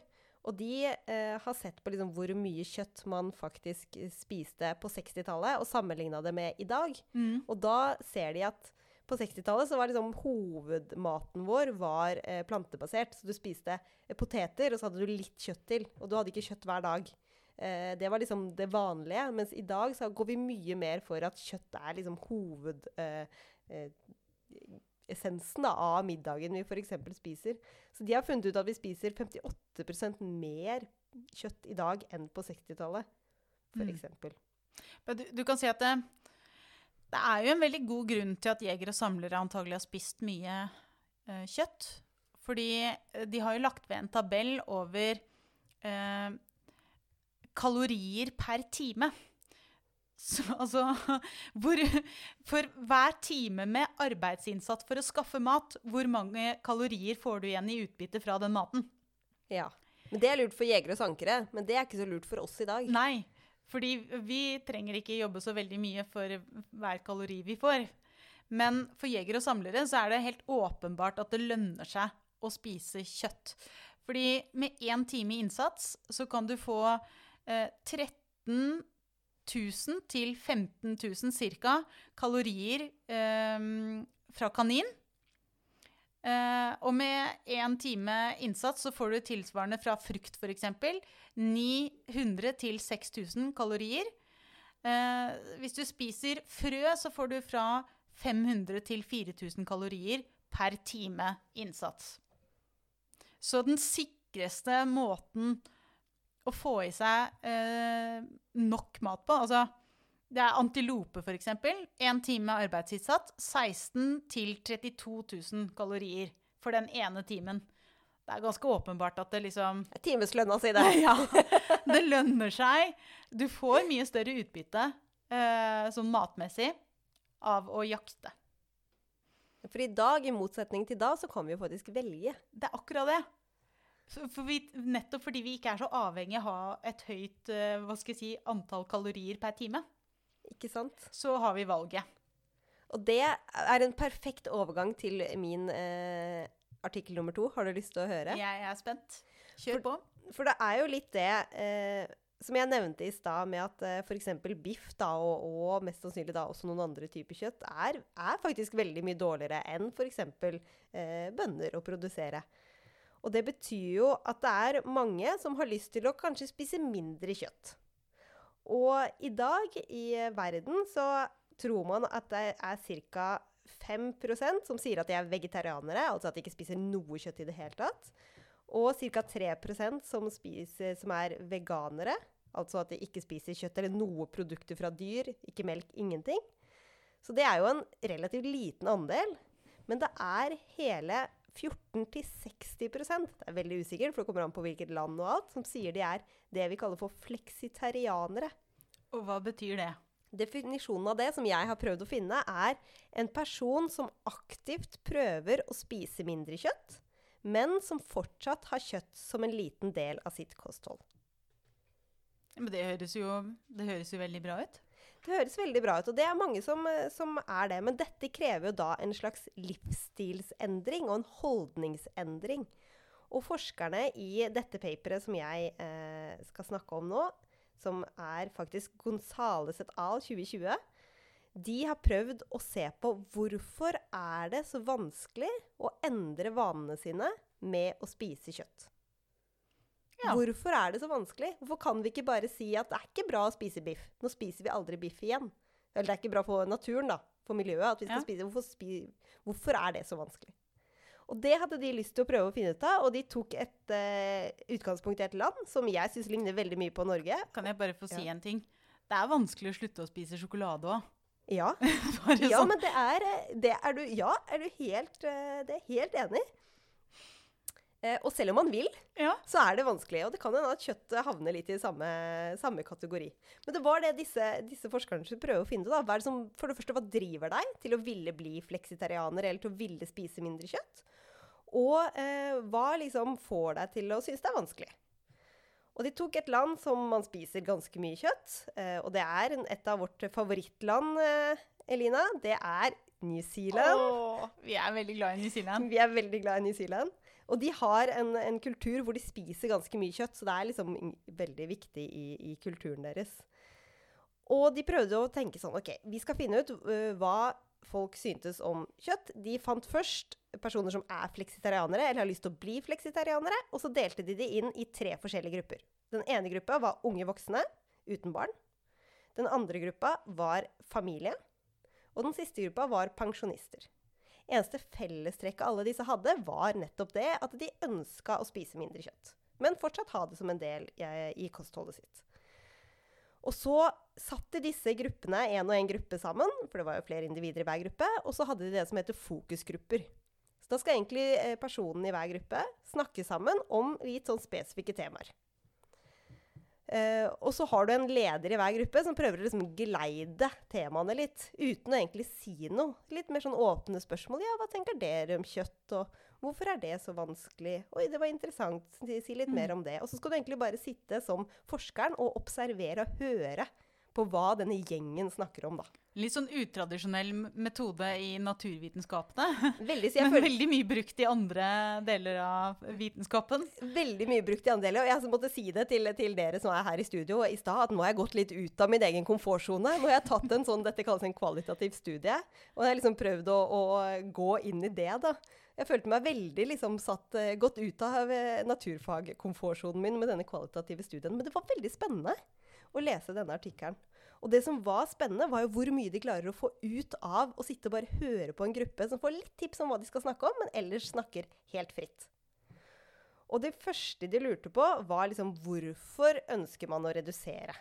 Og de eh, har sett på liksom hvor mye kjøtt man faktisk spiste på 60-tallet, og sammenligna det med i dag. Mm. Og da ser de at på 60-tallet var liksom hovedmaten vår var eh, plantebasert. Så du spiste eh, poteter, og så hadde du litt kjøtt til. Og du hadde ikke kjøtt hver dag. Eh, det var liksom det vanlige. Mens i dag så går vi mye mer for at kjøtt er liksom hoved... Eh, eh, essensen av middagen vi f.eks. spiser. Så de har funnet ut at vi spiser 58% mer kjøtt i dag enn på 60-tallet, f.eks. Mm. Du, du kan si at det, det er jo en veldig god grunn til at jegere og samlere antagelig har spist mye eh, kjøtt. Fordi eh, de har jo lagt ved en tabell over eh, kalorier per time. Så, altså hvor, For hver time med arbeidsinnsats for å skaffe mat, hvor mange kalorier får du igjen i utbytte fra den maten? Ja. Men det er lurt for jegere og sankere. Men det er ikke så lurt for oss i dag. Nei, fordi vi trenger ikke jobbe så veldig mye for hver kalori vi får. Men for jegere og samlere så er det helt åpenbart at det lønner seg å spise kjøtt. Fordi med én time innsats så kan du få eh, 13 000 til 15 000 ca. kalorier eh, fra kanin. Eh, og med én time innsats så får du tilsvarende fra frukt f.eks. 900 til 6000 kalorier. Eh, hvis du spiser frø, så får du fra 500 til 4000 kalorier per time innsats. Så den sikreste måten å få i seg eh, nok mat på Altså, det er antilope, f.eks. Én time arbeidsinnsats. 16 til 32 000 kalorier for den ene timen. Det er ganske åpenbart at det liksom Timeslønna si, det. Ja. Det lønner seg. Du får mye større utbytte eh, sånn matmessig av å jakte. For i dag, i motsetning til da, så kan vi jo faktisk velge. Det er akkurat det. For vi, nettopp fordi vi ikke er så avhengig av å ha et høyt eh, hva skal jeg si, antall kalorier per time, Ikke sant? så har vi valget. Og det er en perfekt overgang til min eh, artikkel nummer to. Har du lyst til å høre? Jeg er spent. Kjør på. For det er jo litt det eh, som jeg nevnte i stad, med at eh, f.eks. biff da, og, og mest sannsynlig da også noen andre typer kjøtt er, er faktisk veldig mye dårligere enn f.eks. Eh, bønner å produsere. Og det betyr jo at det er mange som har lyst til å kanskje spise mindre kjøtt. Og i dag i verden så tror man at det er ca. 5% som sier at de er vegetarianere, altså at de ikke spiser noe kjøtt i det hele tatt. Og ca. 3% som, spiser, som er veganere, altså at de ikke spiser kjøtt eller noe produkter fra dyr, ikke melk, ingenting. Så det er jo en relativt liten andel. Men det er hele 14-60 det er veldig usikkert, for det kommer an på hvilket land og alt, som sier de er det vi kaller for fleksitarianere. Og hva betyr det? Definisjonen av det som jeg har prøvd å finne, er en person som aktivt prøver å spise mindre kjøtt, men som fortsatt har kjøtt som en liten del av sitt kosthold. Men det høres jo, det høres jo veldig bra ut. Det høres veldig bra ut, og det er mange som, som er det. Men dette krever jo da en slags livsstilsendring og en holdningsendring. Og forskerne i dette paperet som jeg eh, skal snakke om nå, som er faktisk Gonzales et al. 2020, de har prøvd å se på hvorfor er det så vanskelig å endre vanene sine med å spise kjøtt. Ja. Hvorfor er det så vanskelig? Hvorfor kan vi ikke bare si at det er ikke bra å spise biff? Nå spiser vi aldri biff igjen. Eller det er ikke bra for naturen, da. For miljøet. at vi skal Ja. spise. Hvorfor, spi hvorfor er det så vanskelig? Og det hadde de lyst til å prøve å finne ut av, og de tok et uh, utgangspunkt i et land som jeg syns ligner veldig mye på Norge. Kan jeg bare få si Ja. en ting? Det er vanskelig å slutte å spise sjokolade òg. Ja, ja sånn. men det er, eh, det er du Ja, er du helt, eh, det er helt enig i. Eh, og selv om man vil, Ja. så er det vanskelig. Og det kan hende at kjøttet havner litt i samme, samme kategori. Men det var det disse, disse forskerne skulle prøve å finne ut. Hva er det som, for det første, hva driver deg til å ville bli fleksitarianer eller til å ville spise mindre kjøtt? Og eh, hva liksom får deg til å synes det er vanskelig? Og de tok et land som man spiser ganske mye kjøtt. Eh, og det er et av vårt favorittland, eh, Elina. Det er New Zealand. Åh, vi er veldig glad i New Zealand. Vi er veldig glad i New Zealand. Og de har en, en, kultur hvor de spiser ganske mye kjøtt, så det er liksom veldig viktig i, i, kulturen deres. Og de prøvde å tenke sånn OK, vi skal finne ut uh, hva folk syntes om kjøtt. De fant først personer som er fleksitarianere, eller har lyst til å bli fleksitarianere, og så delte de det inn i tre forskjellige grupper. Den ene gruppa var unge voksne uten barn. Den andre gruppa var familie. Og den siste gruppa var pensjonister. Eneste fellestrekket alle disse hadde, var nettopp det at de ønska å spise mindre kjøtt. Men fortsatt ha det som en del i kostholdet sitt. Og så satte disse gruppene én og én gruppe sammen, for det var jo flere individer i hver gruppe. Og så hadde de det som heter fokusgrupper. Så da skal egentlig personen personene i hver gruppe snakke sammen om litt sånn spesifikke temaer. Uh, og så har du en leder i hver gruppe som prøver å liksom geleide temaene litt. Uten å egentlig si noe. Litt mer sånn åpne spørsmål. Ja, hva tenker dere om kjøtt? Og hvorfor er det så vanskelig? Oi, det var interessant. Si litt mm. mer om det. Og så skal du egentlig bare sitte som forskeren og observere og høre på hva denne gjengen snakker om, da. Litt sånn utradisjonell metode i naturvitenskapene. Veldig, Men føler... veldig mye brukt i andre deler av vitenskapen. Veldig mye brukt i andre deler. Og jeg måtte si det til, til, dere som er her i studio i stad, at nå har jeg gått litt ut av min egen komfortsone. Nå har jeg tatt en sånn, dette kalles en kvalitativ studie, og jeg har liksom prøvd å, å gå inn i det, da. Jeg følte meg veldig liksom satt uh, godt ut av uh, naturfagkomfortsonen min med denne kvalitative studien. Men det var veldig spennende å lese denne artikkelen. Og det som var spennende, var jo hvor mye de klarer å få ut av å sitte og bare høre på en gruppe som får litt tips om hva de skal snakke om, men ellers snakker helt fritt. Og det første de lurte på, var liksom hvorfor ønsker man å redusere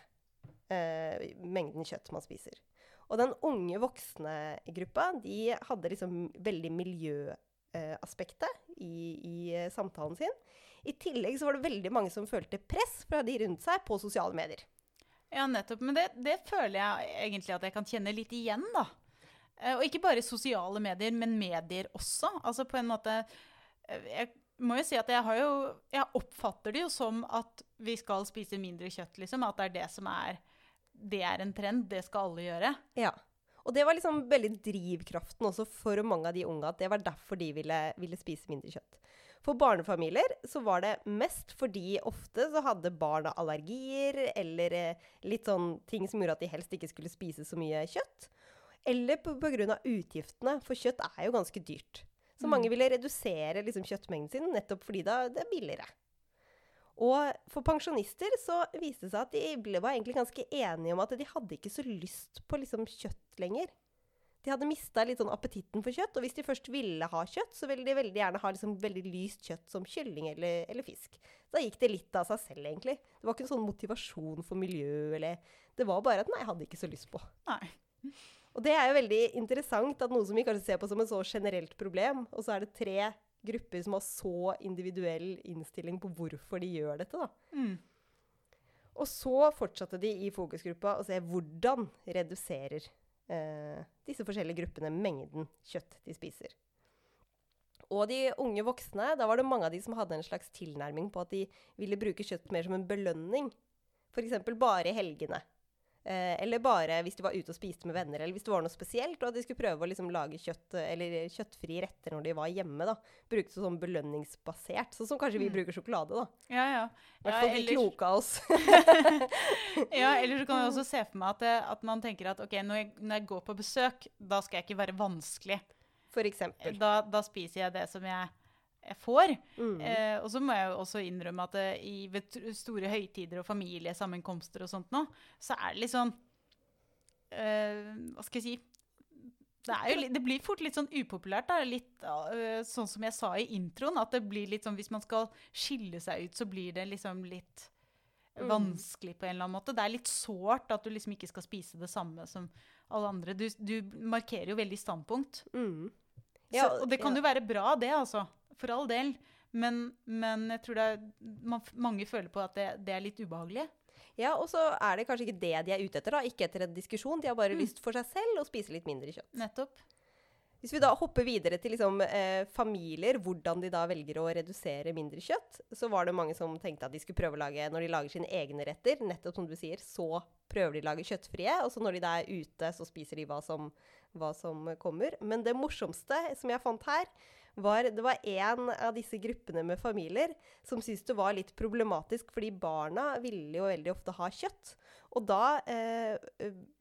eh, mengden kjøtt man spiser. Og den unge voksne-gruppa de hadde liksom veldig miljøaspektet eh, i, i eh, samtalen sin. I tillegg så var det veldig mange som følte press fra de rundt seg på sosiale medier. Ja, nettopp. Men det, det, føler jeg egentlig at jeg kan kjenne litt igjen, da. Eh, og ikke bare sosiale medier, men medier også. Altså på en måte eh, Jeg må jo si at jeg har jo Jeg oppfatter det jo som at vi skal spise mindre kjøtt, liksom. At det er det som er Det er en trend. Det skal alle gjøre. Ja. Og det var liksom veldig drivkraften også for mange av de unge. At det var derfor de ville, ville spise mindre kjøtt. For barnefamilier så var det mest fordi ofte så hadde barna allergier eller eh, litt sånn ting som gjorde at de helst ikke skulle spise så mye kjøtt. Eller pga. utgiftene, for kjøtt er jo ganske dyrt. Så mm. mange ville redusere liksom, kjøttmengden sin nettopp fordi da, det er billigere. Og for pensjonister så viste det seg at de var egentlig ganske enige om at de hadde ikke så lyst på liksom, kjøtt lenger. De hadde mista litt sånn appetitten for kjøtt. Og hvis de først ville ha kjøtt, så ville de veldig gjerne ha liksom veldig lyst kjøtt som kylling eller, eller, fisk. Da gikk det litt av seg selv, egentlig. Det var ikke en sånn motivasjon for miljø eller Det var bare at nei, jeg hadde ikke så lyst på. Nei. Og det er jo veldig interessant at noe som vi kanskje ser på som et så generelt problem, og så er det tre grupper som har så individuell innstilling på hvorfor de gjør dette, da. Mm. Og så fortsatte de i fokusgruppa å se hvordan reduserer eh, disse forskjellige gruppene mengden kjøtt de spiser. Og de unge voksne, da var det mange av de som hadde en slags tilnærming på at de ville bruke kjøtt mer som en belønning. F.eks. bare i helgene. Eh, eller bare hvis du var ute og spiste med venner, eller hvis det var noe spesielt, og at de skulle prøve å liksom lage kjøtt, eller kjøttfrie retter når de var hjemme. da. Brukte sånn belønningsbasert, sånn som kanskje vi mm. bruker sjokolade. da. Ja, ja. I hvert fall ja, de kloke av oss. ja, eller så kan jeg også se for meg at, det, at man tenker at ok, når jeg, når jeg, går på besøk, da skal jeg ikke være vanskelig. For eksempel. Da, da spiser jeg det som jeg jeg får. Mm. Eh, og så må jeg jo også innrømme at det, i, ved store høytider og familiesammenkomster og sånt nå, så er det litt sånn eh, Hva skal jeg si det, jo, det, blir fort litt sånn upopulært. Da. Litt uh, sånn som jeg sa i introen. At det blir litt sånn hvis man skal skille seg ut, så blir det liksom litt mm. vanskelig på en eller annen måte. Det er litt sårt at du liksom ikke skal spise det samme som alle andre. Du, du markerer jo veldig standpunkt. Mm. Ja, så, og det kan ja. jo være bra, det, altså for all del. Men, men jeg tror er, man, mange føler på at det, det, er litt ubehagelig. Ja, og så er det kanskje ikke det de er ute etter. da, Ikke etter en diskusjon. De har bare mm. lyst for seg selv å spise litt mindre kjøtt. Nettopp. Hvis vi da hopper videre til liksom, eh, familier, hvordan de da velger å redusere mindre kjøtt, så var det mange som tenkte at de skulle prøve å lage, når de lager sine egne retter, nettopp som du sier, så prøver de å lage kjøttfrie. Og så når de da er ute, så spiser de hva som, hva som kommer. Men det morsomste som jeg fant her, var det var en av disse gruppene med familier som syntes det var litt problematisk, fordi barna ville jo veldig ofte ha kjøtt. Og da eh,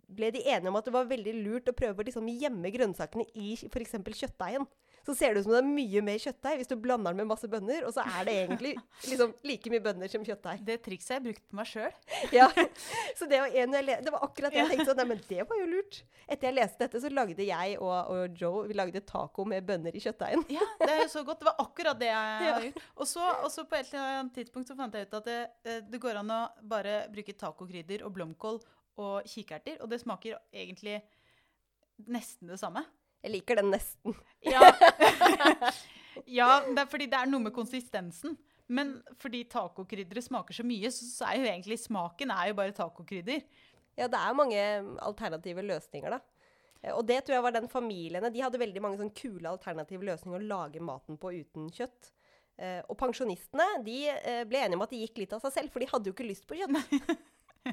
ble de enige om at det var veldig lurt å prøve å liksom gjemme grønnsakene i f.eks. kjøttdeigen så ser det ut som det er mye mer kjøttdeig hvis du blander den med masse bønner, og så er det egentlig liksom like mye bønner som kjøttdeig. Det trikset har jeg brukt på meg sjøl. Ja. Så det var, en, det var akkurat det jeg tenkte sånn Nei, men det var jo lurt. Etter jeg leste dette, så lagde jeg og, og Joe vi lagde taco med bønner i kjøttdeigen. Ja, det er jo så godt. Det var akkurat det jeg har gjort. Og så, på et eller annet tidspunkt så fant jeg ut at det, eh, det går an å bare bruke tacokrydder og blomkål og kikerter, og det smaker egentlig nesten det samme. Jeg liker den nesten. Ja. ja, det er fordi det er noe med konsistensen. Men fordi tacokrydderet smaker så mye, så er jo egentlig smaken er jo bare tacokrydder. Ja, det er mange alternative løsninger, da. Og det tror jeg var den familiene. De hadde veldig mange sånn kule alternative løsninger å lage maten på uten kjøtt. Eh, og pensjonistene de eh, ble enige om at de gikk litt av seg selv, for de hadde jo ikke lyst på kjøtt.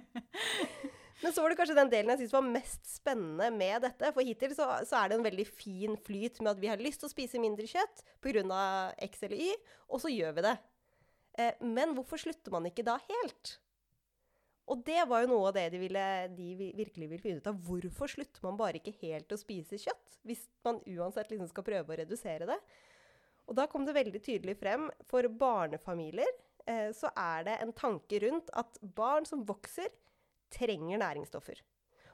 Men så var det kanskje den delen jeg syntes var mest spennende med dette. For hittil så, så, er det en veldig fin flyt med at vi har lyst til å spise mindre kjøtt pga. X eller Y, og så gjør vi det. Eh, men hvorfor slutter man ikke da helt? Og det var jo noe av det de, ville, de virkelig ville finne ut av. Hvorfor slutter man bare ikke helt å spise kjøtt? Hvis man uansett liksom skal prøve å redusere det. Og da kom det veldig tydelig frem. For barnefamilier eh, så er det en tanke rundt at barn som vokser, trenger næringsstoffer.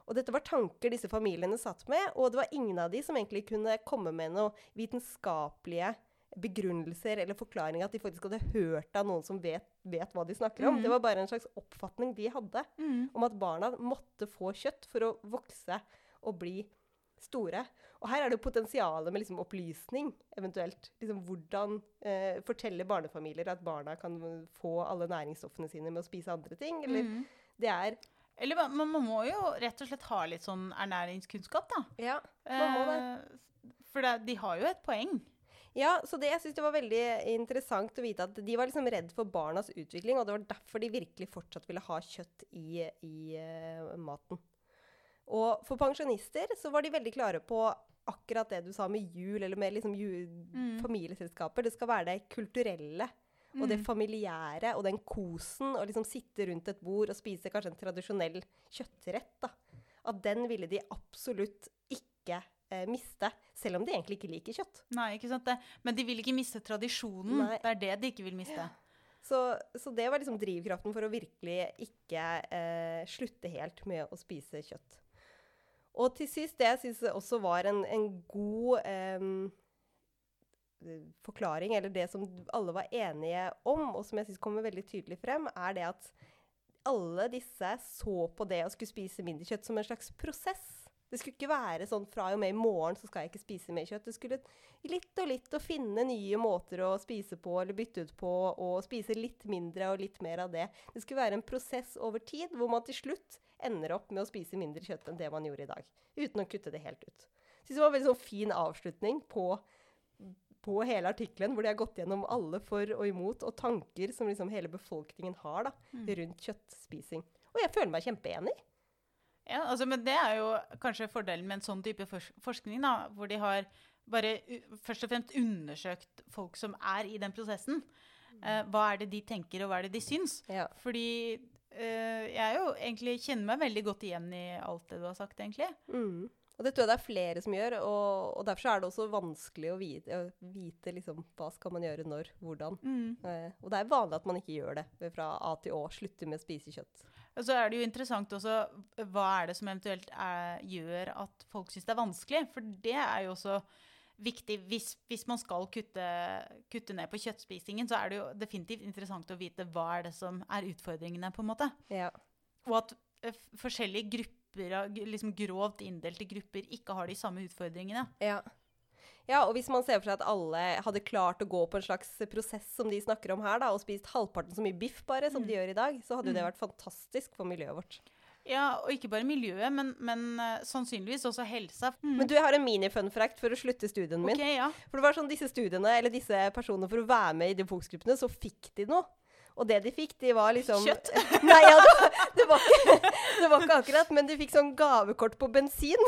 Og dette var tanker disse familiene satt med, og det var ingen av de som egentlig kunne komme med noen vitenskapelige begrunnelser eller forklaringer at de faktisk hadde hørt av noen som vet, vet hva de snakker om. Mm. Det var bare en slags oppfatning de hadde mm. om at barna måtte få kjøtt for å vokse og bli store. Og her er det jo potensialet med liksom opplysning, eventuelt. Liksom hvordan eh, fortelle barnefamilier at barna kan få alle næringsstoffene sine med å spise andre ting. Eller mm. det er eller man, man, må jo rett og slett ha litt sånn ernæringskunnskap, da. Ja, man må det. Eh, for det, de har jo et poeng. Ja, så det, jeg syns det var veldig interessant å vite at de var liksom redd for barnas utvikling, og det var derfor de virkelig fortsatt ville ha kjøtt i, i uh, maten. Og for pensjonister så var de veldig klare på akkurat det du sa med jul, eller med liksom jul, mm. familieselskaper. Det skal være det kulturelle og det mm. familiære og den kosen, å liksom sitte rundt et bord og spise kanskje en tradisjonell kjøttrett, da, at den ville de absolutt ikke eh, miste. Selv om de egentlig ikke liker kjøtt. Nei, ikke sant det. Men de vil ikke miste tradisjonen. Nei. Det er det de ikke vil miste. Så, så, det var liksom drivkraften for å virkelig ikke eh, slutte helt med å spise kjøtt. Og til sist, det jeg syns også var en, en god eh, forklaring, eller det som alle var enige om, og som jeg syns kommer veldig tydelig frem, er det at alle disse så på det å skulle spise mindre kjøtt som en slags prosess. Det skulle ikke være sånn fra og med i morgen så skal jeg ikke spise mer kjøtt. Det skulle litt og litt å finne nye måter å spise på eller bytte ut på, og spise litt mindre og litt mer av det. Det skulle være en prosess over tid hvor man til slutt ender opp med å spise mindre kjøtt enn det man gjorde i dag. Uten å kutte det helt ut. Jeg synes det var en veldig sånn fin avslutning på på hele artikkelen, hvor de har gått gjennom alle for og imot, og tanker som liksom hele befolkningen har da, mm. rundt kjøttspising. Og jeg føler meg kjempeenig. Ja, altså, men det er jo kanskje fordelen med en sånn type forskning, da, hvor de har bare først og fremst undersøkt folk som er i den prosessen. Uh, hva er det de tenker, og hva er det de syns? Ja. Fordi uh, jeg jo egentlig kjenner meg veldig godt igjen i alt det du har sagt, egentlig. Mm. Og det tror jeg det er flere som gjør, og, og derfor er det også vanskelig å vite, å vite liksom, hva skal man gjøre når, hvordan. Mm. Eh, og det er vanlig at man ikke gjør det fra A til Å, slutter med å spise kjøtt. Og så er det jo interessant også hva er det som eventuelt er, gjør at folk syns det er vanskelig. For det er jo også viktig. Hvis, hvis man skal kutte, kutte, ned på kjøttspisingen, så er det jo definitivt interessant å vite hva er det som er utfordringene, på en måte. Ja. Og at uh, forskjellige grupper grupper, liksom grovt inndelte grupper ikke har de samme utfordringene. Ja. ja. og hvis man ser for seg at alle hadde klart å gå på en slags prosess som de snakker om her, da, og spist halvparten så mye biff bare som mm. de gjør i dag, så hadde jo det vært fantastisk for miljøet vårt. Ja, og ikke bare miljøet, men, men uh, sannsynligvis også helsa. Mm. Men du, jeg har en mini-funfact for å slutte studien min. Okay, ja. For det var sånn disse studiene, eller disse personene for å være med i de fokusgruppene, så fikk de noe. Og det de fikk, de var liksom Kjøtt? Nei, ja, det, det, var ikke, det, var ikke, akkurat, men de fikk sånn gavekort på bensin.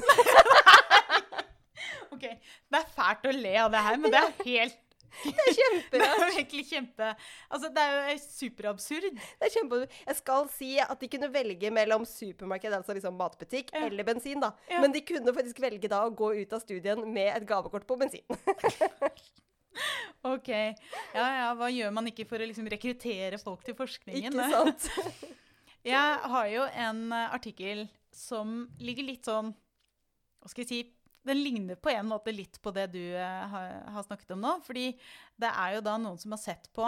ok, Det er fælt å le av det her, men det er helt Det er Det kjemperart. er jo kjempe Altså, det er jo superabsurd. Det er kjempe... Jeg skal si at de kunne velge mellom supermarked, altså liksom matbutikk, Ja. eller bensin, da. Ja. Men de kunne faktisk velge da å gå ut av studien med et gavekort på bensin. Ok. Ja, ja, hva gjør man ikke for å liksom rekruttere folk til forskningen? Ikke sant? Jeg har jo en eh, artikkel som ligger litt sånn Hva skal jeg si Den ligner på en måte litt på det du eh, har, har snakket om nå. Fordi det er jo da noen som har sett på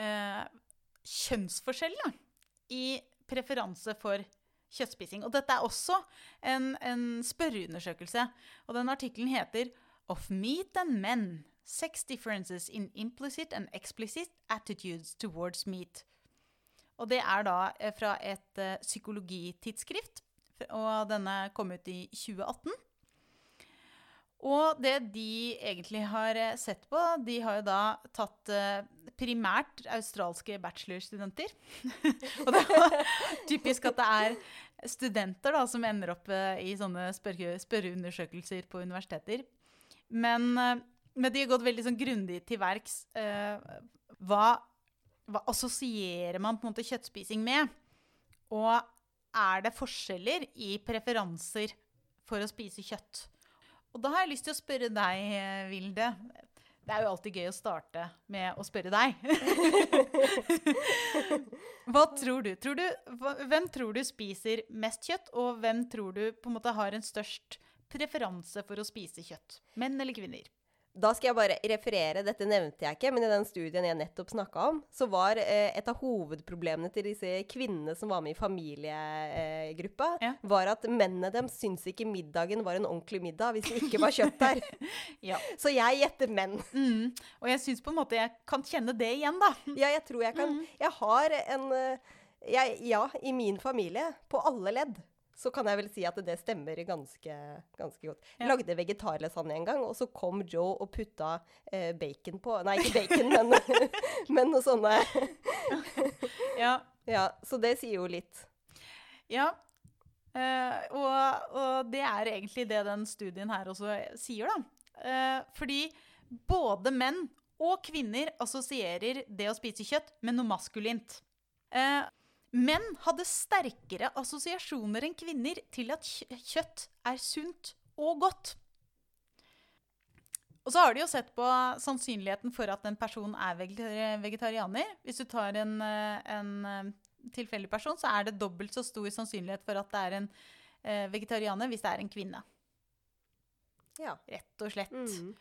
eh, kjønnsforskjell da, i preferanse for kjøttspising. Og dette er også en, en spørreundersøkelse. Og den artikkelen heter Of meat and men. Sex differences in implicit and explicit attitudes towards meat. Og det er da eh, fra et eh, psykologitidsskrift, og denne kom ut i 2018. Og det de egentlig har eh, sett på, de har jo da tatt primært australske bachelorstudenter. og det er typisk at det er studenter da, som ender opp i sånne spørreundersøkelser på universiteter. Men, eh, men de har gått veldig sånn grundig til verks. eh, hva hva assosierer man på en måte kjøttspising med? Og er det forskjeller i preferanser for å spise kjøtt? Og da har jeg lyst til å spørre deg, eh, Vilde. Det er jo alltid gøy å starte med å spørre deg. Hva tror du? tror du? Hvem tror du spiser mest kjøtt, og hvem tror du på en måte har en størst preferanse for å spise kjøtt? Menn eller kvinner? Da skal jeg bare referere, dette nevnte jeg ikke, men i den studien jeg nettopp snakka om, så var eh, et av hovedproblemene til disse kvinnene som var med i familiegruppa, Ja. var at mennene dem syntes ikke middagen var en ordentlig middag hvis det ikke var kjøtt der. Ja. Så jeg gjetter menn. Mm. Og jeg syns på en måte jeg kan kjenne det igjen, da. Ja, jeg tror jeg kan. Jeg har en eh, jeg, Ja, i min familie, på alle ledd, så kan jeg vel si at det stemmer ganske, ganske godt. Jeg lagde vegetarlasagne en gang, og så kom Joe og putta eh, bacon på Nei, ikke bacon, men, men noe sånne Ja. Ja, så det sier jo litt. ja. Eh, og, og det er egentlig det den studien her også sier, da. Eh, fordi både menn og kvinner assosierer det å spise kjøtt med noe maskulint. Eh, menn hadde sterkere assosiasjoner enn kvinner til at kjøtt er sunt og godt. Og så har de jo sett på sannsynligheten for at en person er vegetarianer. Hvis du tar en, eh, en eh, tilfeldig person, så er det dobbelt så stor sannsynlighet for at det er en eh, vegetarianer hvis det er en kvinne. Ja. Rett og slett. Mm.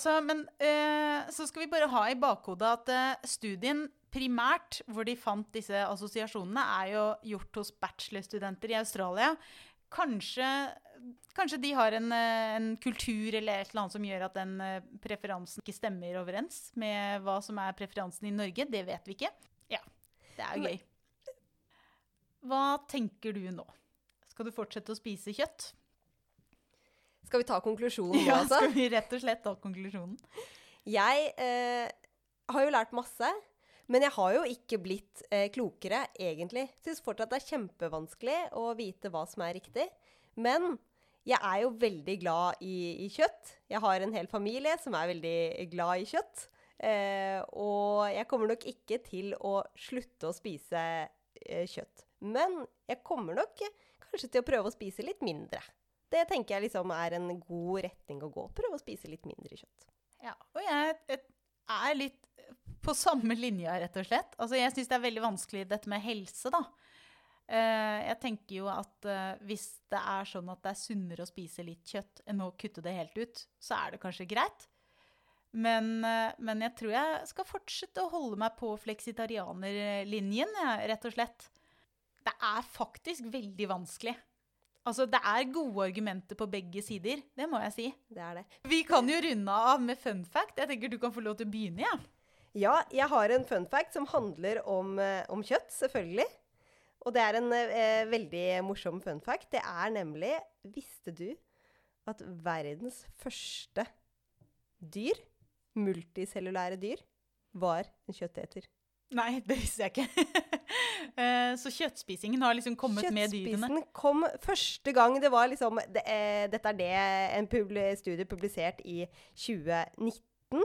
Så, men eh, så skal vi bare ha i bakhodet at eh, studien primært hvor de fant disse assosiasjonene, er jo gjort hos bachelorstudenter i Australia. Kanskje, kanskje de har en, eh, en kultur eller et eller annet som gjør at den eh, preferansen ikke stemmer overens med hva som er preferansen i Norge. Det vet vi ikke. Ja, det er jo gøy. Hva tenker du nå? Skal du fortsette å spise kjøtt? Skal vi ta konklusjonen nå, Ja, altså? skal vi rett og slett ta konklusjonen? Jeg eh, har jo lært masse, men jeg har jo ikke blitt eh, klokere, egentlig. Syns fortsatt det er kjempevanskelig å vite hva som er riktig. Men jeg er jo veldig glad i, i kjøtt. Jeg har en hel familie som er veldig glad i kjøtt. Eh, og jeg kommer nok ikke til å slutte å spise eh, kjøtt. Men jeg kommer nok kanskje til å prøve å spise litt mindre. Det tenker jeg liksom er en god retning å gå. Prøve å spise litt mindre kjøtt. Ja, og jeg er litt på samme linja, rett og slett. Altså, jeg syns det er veldig vanskelig dette med helse, da. Eh, jeg tenker jo at eh, hvis det er sånn at det er sunnere å spise litt kjøtt enn å kutte det helt ut, så er det kanskje greit. Men, eh, men jeg tror jeg skal fortsette å holde meg på fleksitarianerlinjen, rett og slett. Det er faktisk veldig vanskelig. Altså, det er gode argumenter på begge sider, det må jeg si. Det er det. Vi kan jo runde av med fun fact. Jeg tenker du kan få lov til å begynne, ja. Ja, jeg har en fun fact som handler om, eh, om kjøtt, selvfølgelig. Og det er en eh, veldig morsom fun fact. Det er nemlig Visste du at verdens første dyr, multicellulære dyr, var en kjøtteter? Nei, det visste jeg ikke. Eh, så kjøttspisingen har liksom kommet med dyrene? Kjøttspisen kom første gang det var liksom det, eh, Dette er det en publi studie publisert i 2019.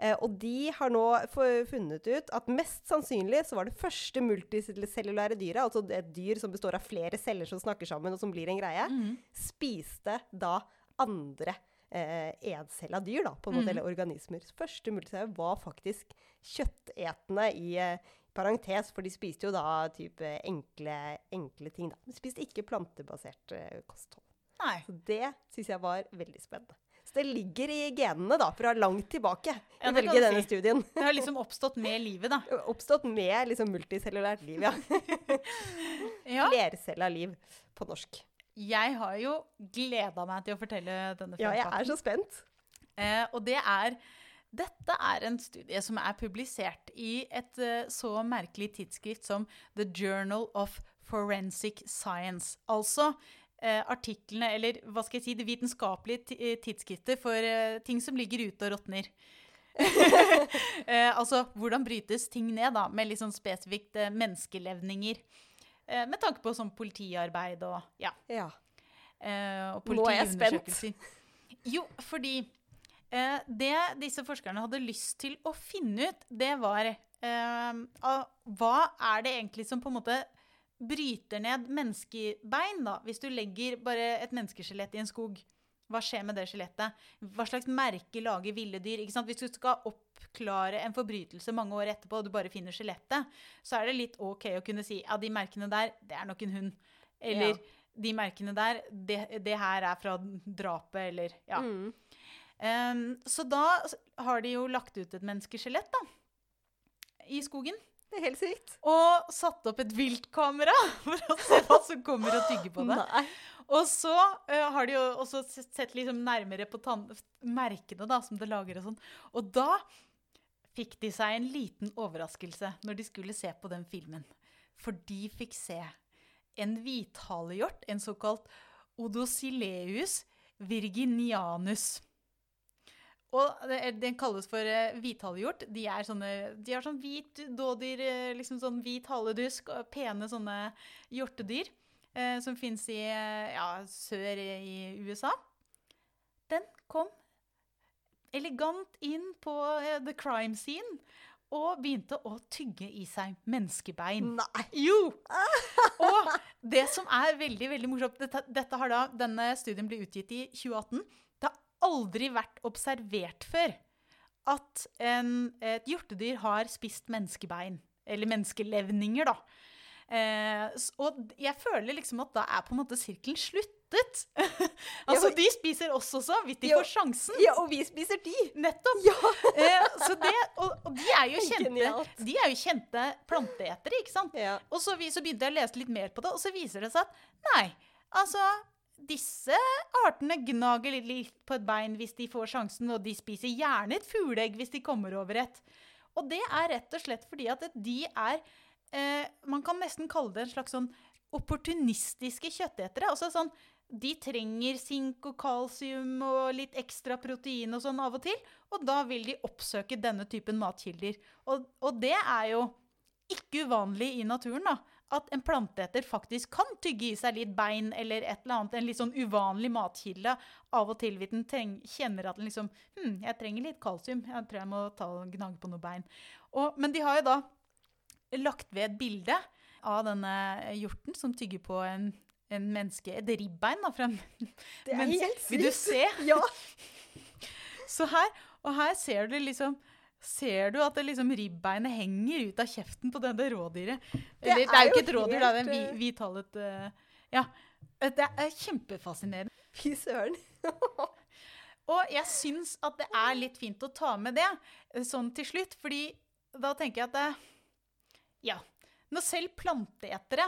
Eh, og de har nå funnet ut at mest sannsynlig så var det første multicellulære dyret, altså et dyr som består av flere celler som snakker sammen, og som blir en greie, mm. spiste da andre eh, encella dyr, da, på en måte, mm. eller organismer. Første multicellulære var faktisk kjøttetende i eh, parentes, for de spiste jo da type enkle, enkle ting. Da. De spiste ikke plantebasert eh, kosthold. Nei. Så det syns jeg var veldig spennende. Så det ligger i genene da, fra langt tilbake, Ja, ifølge denne si. studien. Det har liksom oppstått med livet, da. Oppstått med liksom multicellulært liv, ja. Ja. Flercella liv på norsk. Jeg har jo gleda meg til å fortelle denne Ja, jeg er så spent. Eh, og det er Dette er en studie som er publisert i et eh, så merkelig tidsskrift som The Journal of Forensic Science. Altså eh, artiklene, eller hva skal jeg si, det vitenskapelige eh, tidsskriftet for eh, ting som ligger ute og råtner. eh, altså hvordan brytes ting ned, da, med litt sånn spesifikt eh, menneskelevninger. Eh, med tanke på sånn politiarbeid og ja. Ja. Eh, og Nå er jeg spent. Jo, fordi det disse forskerne hadde lyst til å finne ut, det var eh, Hva er det egentlig som på en måte bryter ned menneskebein, da? Hvis du legger bare et menneskeskjelett i en skog. Hva skjer med det skjelettet? Hva slags merke lager ville dyr? Hvis du skal oppklare en forbrytelse mange år etterpå, og du bare finner skjelettet, så er det litt OK å kunne si ja, de merkene der, det er nok en hund. Eller Ja. de merkene der, det, det her er fra drapet, eller ja. Mm. Em, så da har de jo lagt ut et menneskeskjelett, da. I skogen. Det er helt sykt. Og satt opp et viltkamera for å se hva som kommer og tygger på det. Nei. Og så uh, har de jo også sett liksom nærmere på merkene da, som det lager og sånn. Og da fikk de seg en liten overraskelse når de skulle se på den filmen. For de fikk se en hvithalehjort, en såkalt Odosileus virginianus. Og den kalles for uh, hvithalehjort. De, er sånne, de har sånn hvit dådyr, eh, liksom sånn hvit haledusk, og pene sånne hjortedyr eh, som fins i eh, ja, sør i, i USA. Den kom elegant inn på eh, the crime scene og begynte å tygge i seg menneskebein. Nei. Jo! Og det som er veldig veldig morsomt dette, dette har da, Denne studien ble utgitt i 2018. Aldri vært observert før at en, et hjortedyr har spist menneskebein. Eller menneskelevninger, da. Eh, og jeg føler liksom at da er på en måte sirkelen sluttet. altså, Ja, de spiser oss også, hvis de Ja. får sjansen. Ja, og vi spiser de! Nettopp. Ja! Eh, så det, og, og de er jo kjente, de er jo kjente planteetere, ikke sant? ja. Og så, vi- så begynte jeg å lese litt mer på det, og så viser det seg at nei, altså disse artene gnager litt, på et bein hvis de får sjansen, og de spiser gjerne et fugleegg hvis de kommer over et. Og det er rett og slett fordi at de er eh, Man kan nesten kalle det en slags sånn opportunistiske kjøttetere. Altså sånn de trenger sink og kalsium og litt ekstra protein og sånn av og til. Og da vil de oppsøke denne typen matkilder. Og, og det er jo ikke uvanlig i naturen da, at en planteeter faktisk kan tygge i seg litt bein eller et eller annet, en litt sånn uvanlig matkilde. Av og til hvis den kjenner at den liksom hm, jeg trenger litt kalsium, jeg tror jeg må ta og gnage på noe bein. Og, men de har jo da lagt ved et bilde av denne hjorten som tygger på en, en menneske, et ribbein da, fra en Det er Men helt sykt. Vil du se? Ja. Så her, og her ser du liksom Ser du at det liksom ribbeinet henger ut av kjeften på dette rådyret? Det Eller, det er jo ikke et rådyr. Det er en eh, hvithallet eh, Ja. Det er kjempefascinerende. Fy søren. Og jeg syns at det er litt fint å ta med det eh, sånn til slutt, fordi da tenker jeg at det, Ja. Når selv planteetere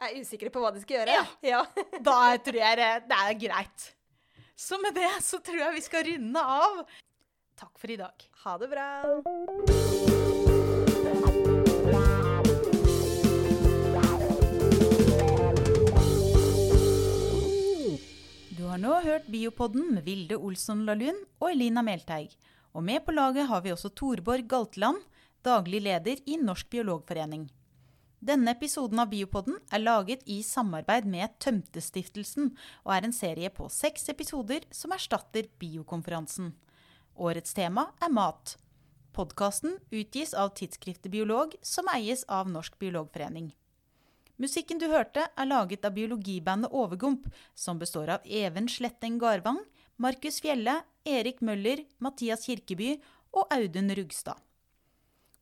er usikker på hva de skal gjøre. Ja. ja. Da tror jeg det, det er greit. Så med det så tror jeg vi skal runde av. Takk for i dag. Ha det bra. Du har nå hørt Biopodden med Vilde Olsson Lahlun og Elina Melteig. Og med på laget har vi også Torborg Galtland, daglig leder i Norsk biologforening. Denne episoden av Biopodden er laget i samarbeid med Tømtestiftelsen og er en serie på seks episoder som erstatter Biokonferansen. Årets tema er mat. Podkasten utgis av tidsskriftet Biolog, som eies av Norsk biologforening. Musikken du hørte, er laget av biologibandet Overgump, som består av Even Sletteng Garvang, Markus Fjelle, Erik Møller, Mathias Kirkeby og Audun Rugstad.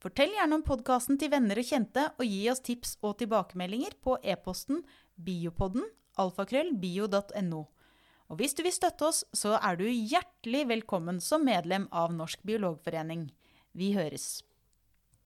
Fortell gjerne om podkasten til venner og kjente, og gi oss tips og tilbakemeldinger på e-posten biopodden alfakrøllbio.no. Og hvis du vil støtte oss, så er du hjertelig velkommen som medlem av Norsk biologforening. Vi høres.